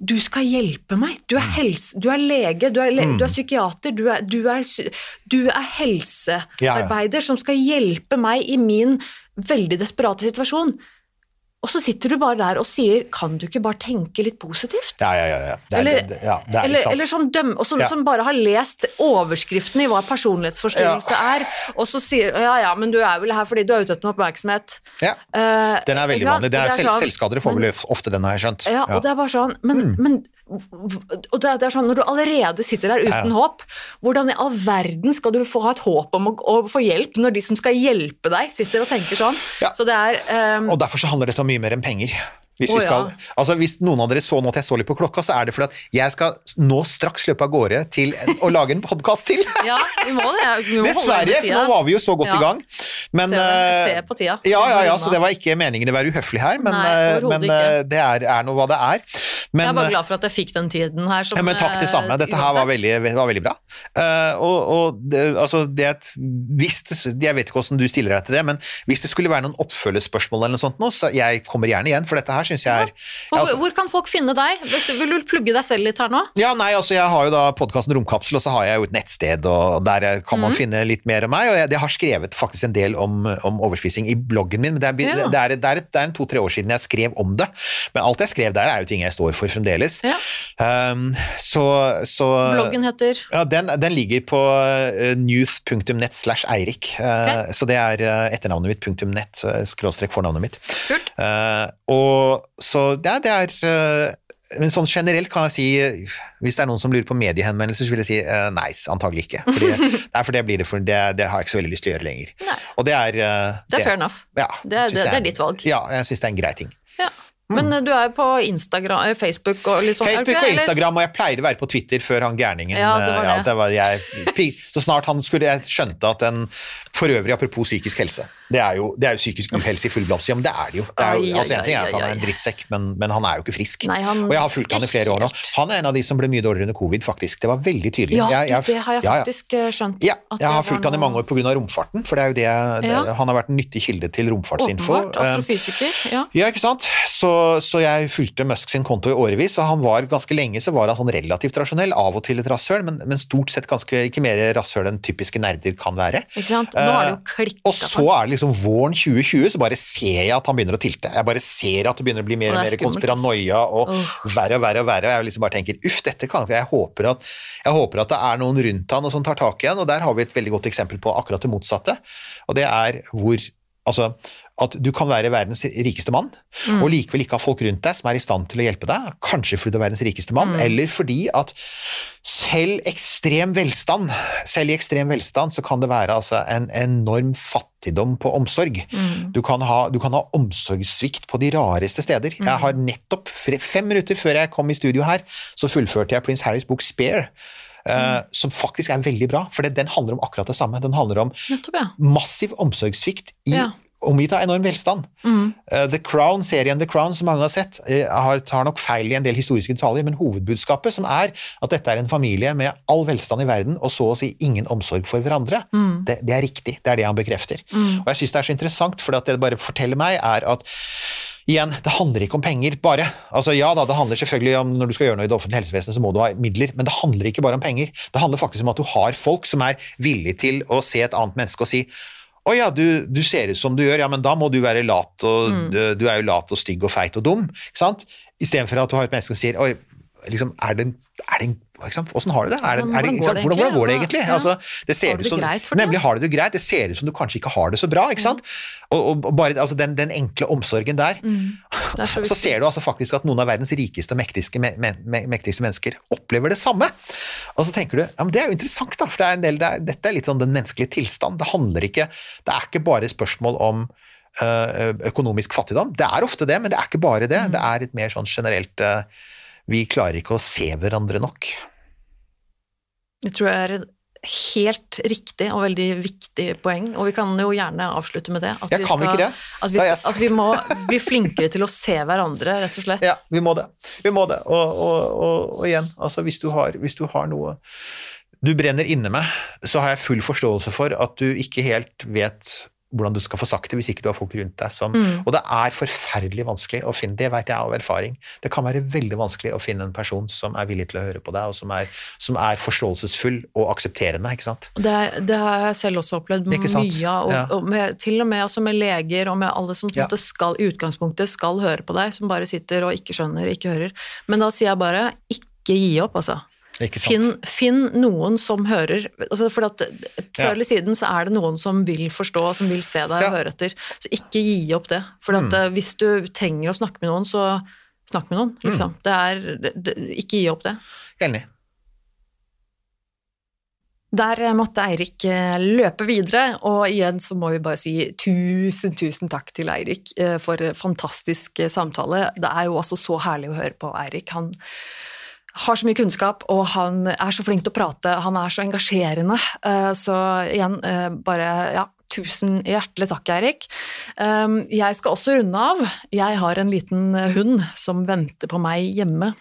du skal hjelpe meg. Du Mm. er, helse, du er lege, du er, le, du er psykiater, du er, du er, sy- du er helsearbeider som skal hjelpe meg i min veldig desperate situasjon. Og så sitter du bare der og sier 'kan du ikke bare tenke litt positivt'? Ja, ja, ja. ja. Er, Eller, det, ja, er eller, eller som, døm, som, Ja. som bare har lest overskriften i hva personlighetsforstyrrelse er, og så sier ja ja, men du er vel her fordi du er ute etter oppmerksomhet. ja. Eh, Den er veldig vanlig. Det er Og selv, sånn- selvskadere får vel ofte den, har jeg skjønt. ja, og det er bare sånn, men, men og det, er- sånn, Når du allerede sitter der uten ja. håp, hvordan i all verden skal du få ha et håp om å, å få hjelp når de som skal hjelpe deg, sitter og tenker sånn? Ja. Så det er um, Og derfor så handler dette om mye mer enn penger. Hvis, vi skal, ja. altså hvis noen av dere så nå at jeg så litt på klokka, så er det fordi at jeg skal nå straks løpe av gårde til å lage en podkast til. Ja, vi må det. Vi må Dessverre, for nå var vi jo så godt Ja. i gang. Men, Se eh, Se på tida. Ja, ja, ja, så det var ikke meningen å være uhøflig her, men, Nei, eh, men eh, det er, er nå hva det er. Men, jeg er bare glad for at jeg fikk den tiden her. Som, ja, men takk det samme. Dette her var veldig, var veldig bra. Uh, og, og det, altså, det hvis det, Jeg vet ikke hvordan du stiller deg til det, men hvis det skulle være noen oppfølgespørsmål eller noe sånt nå, så jeg kommer gjerne igjen, for dette her syns jeg er Hvor, altså, hvor kan folk finne deg? Vil du plugge deg selv litt her nå? ja, nei, altså Jeg har jo da podkasten Romkapsel, og så har jeg jo et nettsted, og der kan man man finne litt mer om meg. Og jeg, jeg har skrevet faktisk en del om, om overspising i bloggen min, men det er, Ja. det er, det er, det er en to-tre år siden jeg skrev om det. Men alt jeg skrev der, er jo ting jeg står for fremdeles. Ja. Um, så, så Bloggen heter Ja, den, den ligger på news.net newth.net slash Eirik. Uh, Så det er uh, etternavnet mitt, punktum nett, skråstrek fornavnet mitt. Kult. Uh, og så ja, det er uh, men sånn generelt kan jeg si, hvis det er noen som lurer på mediehenvendelser, så vil jeg si uh, nei, antagelig ikke. Fordi, nei, for det blir det, for det, det har jeg ikke så veldig lyst til å gjøre lenger. Nei. Og det er uh, Det er fair enough. Ja, Det er- det- det ditt valg. Ja, jeg syns det er en grei ting. Ja. Men eh, du er på Instagram, eh, Facebook og er Facebook og eller? Instagram, og jeg pleide å være på Twitter før han gærningen Ja, det var eh, det. var jeg, Så snart han skulle Jeg skjønte at den For øvrig, apropos psykisk helse. Det er jo, det er jo psykisk uhelse i full blomst. Ja, men det er det jo. Det er jo altså, en ting er at han er en drittsekk, men, men han er jo ikke frisk. Nei, han- og jeg har fulgt han i flere år nå. Han er en av de som ble mye dårligere under covid, faktisk. Det var veldig tydelig. Ja, Jeg- jeg- det har jeg ja, ja. faktisk eh, skjønt. Ja, jeg har fulgt han i mange år pga. romfarten, for det er jo det, det han har vært en nyttig kilde til romfartsinfo. Åpenbart. Eh, Astrofysiker. Ja. ja, ikke sant? Så, så jeg fulgte Musk sin konto i årevis, og han var ganske lenge så var han sånn relativt rasjonell, av og til et rasshøl, men, men stort sett ganske ikke mer rasshøl enn typiske nerder kan være. Ikke sant? Nå har det jo klikka. Liksom våren 2020, så bare ser jeg at han begynner å tilte. Jeg bare ser at det begynner å bli mer Og er mer konspiranoia og oh. verre og verre og verre. Og jeg liksom bare tenker uff, dette kan jeg håper, at, jeg håper at det er noen rundt han og som tar tak i han, og der har vi et veldig godt eksempel på akkurat det motsatte. Og det er hvor Altså at du kan være verdens rikeste mann, Mm. og likevel ikke ha folk rundt deg som er i stand til å hjelpe deg. Kanskje fordi du er verdens rikeste mann, Mm. eller fordi at selv ekstrem velstand, selv i ekstrem velstand så kan det være altså en enorm fattigdom på omsorg. Mm. Du, kan ha, du kan ha omsorgssvikt på de rareste steder. Mm. Jeg har nettopp, fem minutter før jeg kom i studio her, så fullførte jeg Prince Harrys bok Spare. Mm. eh, som faktisk er veldig bra, for det- den handler om akkurat det samme. Den handler om Nettopp, ja. massiv omsorgssvikt i Ja. Omgitt av enorm velstand. Mm. The Crown, serien The Crown, som mange har sett, uh, har, tar nok feil i en del historiske detaljer, men hovedbudskapet som er at dette er en familie med all velstand i verden og så å si ingen omsorg for hverandre, det, det er riktig. Det er det han bekrefter. Og jeg syns det er så interessant, for det det bare forteller meg, er at Igjen, det handler ikke om penger bare. Altså Ja da, det handler selvfølgelig om når du skal gjøre noe i det offentlige helsevesenet, så må du ha midler, men det handler ikke bare om penger. Det handler faktisk om at du har folk som er villige til å se et annet menneske og si å ja, du, du, ser ut som du gjør, ja, men da må du være lat, og mm. du, du, er jo lat og stygg og feit og dum. ikke sant? Istedenfor at du har et menneske som sier oi, liksom, er det, er det en Åssen har du det? Er det, er det hvordan, går hvordan, går det egentlig? Altså, det ser det som, nemlig har du det greit. Det ser ut som du kanskje ikke har det så bra. ikke sant? Og, og bare altså, den, den, enkle omsorgen der. Mm. Så, så, ser du altså faktisk at noen av verdens rikeste og mektigste, me, me, mektigste mennesker opplever det samme. Og så tenker du ja, men det er jo interessant, da, for det er del, er, dette er litt sånn den menneskelige tilstand. Det handler ikke Det er ikke bare spørsmål om øh, økonomisk fattigdom. Det er ofte det, men det er ikke bare det. Mm. Det er et mer sånn generelt øh, vi klarer ikke å se hverandre nok. Det tror jeg er et helt riktig og veldig viktig poeng, og vi kan jo gjerne avslutte med det. At jeg vi kan skal, ikke det. At vi, skal, at vi, må bli flinkere til å se hverandre, rett og slett. Ja, vi må det. Vi må det. Og, og, og, og igjen, altså hvis du, har, hvis du har noe du brenner inne med, så har jeg full forståelse for at du ikke helt vet hvordan du skal få sagt det hvis ikke du har folk rundt deg som mm. Og det er forferdelig vanskelig å finne, det vet jeg av erfaring. Det kan være veldig vanskelig å finne en person som er villig til å høre på deg, og som er, som er forståelsesfull og aksepterende, ikke sant. Det, det, har jeg selv også opplevd mye av, og, ja. og med, til og med altså med leger og med alle som ja. skal, i utgangspunktet skal høre på deg, som bare sitter og ikke skjønner, ikke hører. Men da sier jeg bare ikke gi opp, altså. Finn, finn, noen som hører altså For at før eller siden så er det noen som vil forstå, som vil se deg og høre etter. Så ikke gi opp det. For mm. Eh, hvis du trenger å snakke med noen, så snakk med noen. Liksom. Mm. Det er, det, ikke gi opp det. Enig. Der måtte Eirik eh, løpe videre, og igjen så må vi bare si tusen, tusen takk til Eirik eh, for fantastisk samtale. Det er jo altså så herlig å høre på Eirik. Han har så mye kunnskap, og han er så flink til å prate. Han er så engasjerende. Eh, så igjen, eh, bare ja, tusen hjertelig takk, Eirik. Eh, jeg skal også runde av. Jeg har en liten hund som venter på meg hjemme.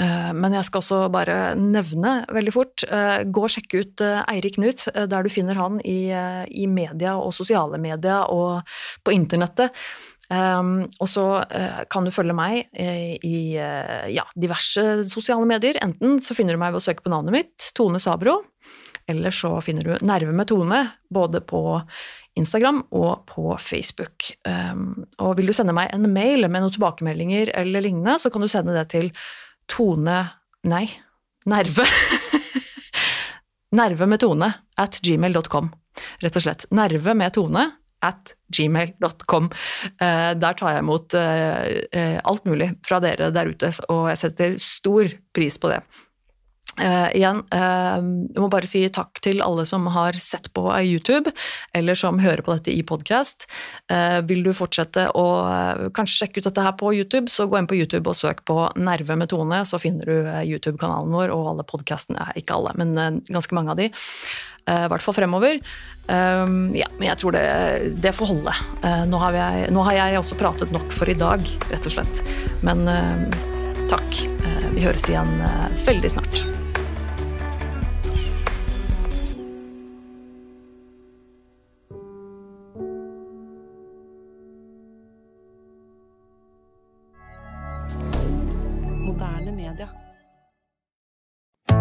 Men jeg skal også bare nevne veldig fort, gå og sjekke ut Eirik Knut, der du finner han i, i media og sosiale media og på internettet. Um, og så uh, kan du følge meg uh, i uh, ja, diverse sosiale medier. Enten så finner du meg ved å søke på navnet mitt, Tone Sabro, eller så finner du Nerve med Tone, både på Instagram og på Facebook. Um, og vil du sende meg en mail med noen tilbakemeldinger eller lignende, så kan du sende det til Tone Nei, Nerve. nerve med Tone at gmail.com. Rett og slett. Nerve med Tone at gmail.com. Eh, der tar jeg imot eh, eh, alt mulig fra dere der ute, og jeg setter stor pris på det. Uh, igjen, uh, jeg må bare si takk til alle som har sett på YouTube, eller som hører på dette i podkast. Uh, vil du fortsette å kanskje sjekke ut dette her på YouTube, så gå inn på YouTube og søk på Nerve med Tone, så finner du YouTube-kanalen vår og alle podkastene. Ikke alle, men ganske mange av de. I hvert fall fremover. ja, men jeg tror det, det får holde. Nå har, jeg, nå har jeg også pratet nok for i dag, rett og slett. Men takk. Vi høres igjen veldig snart.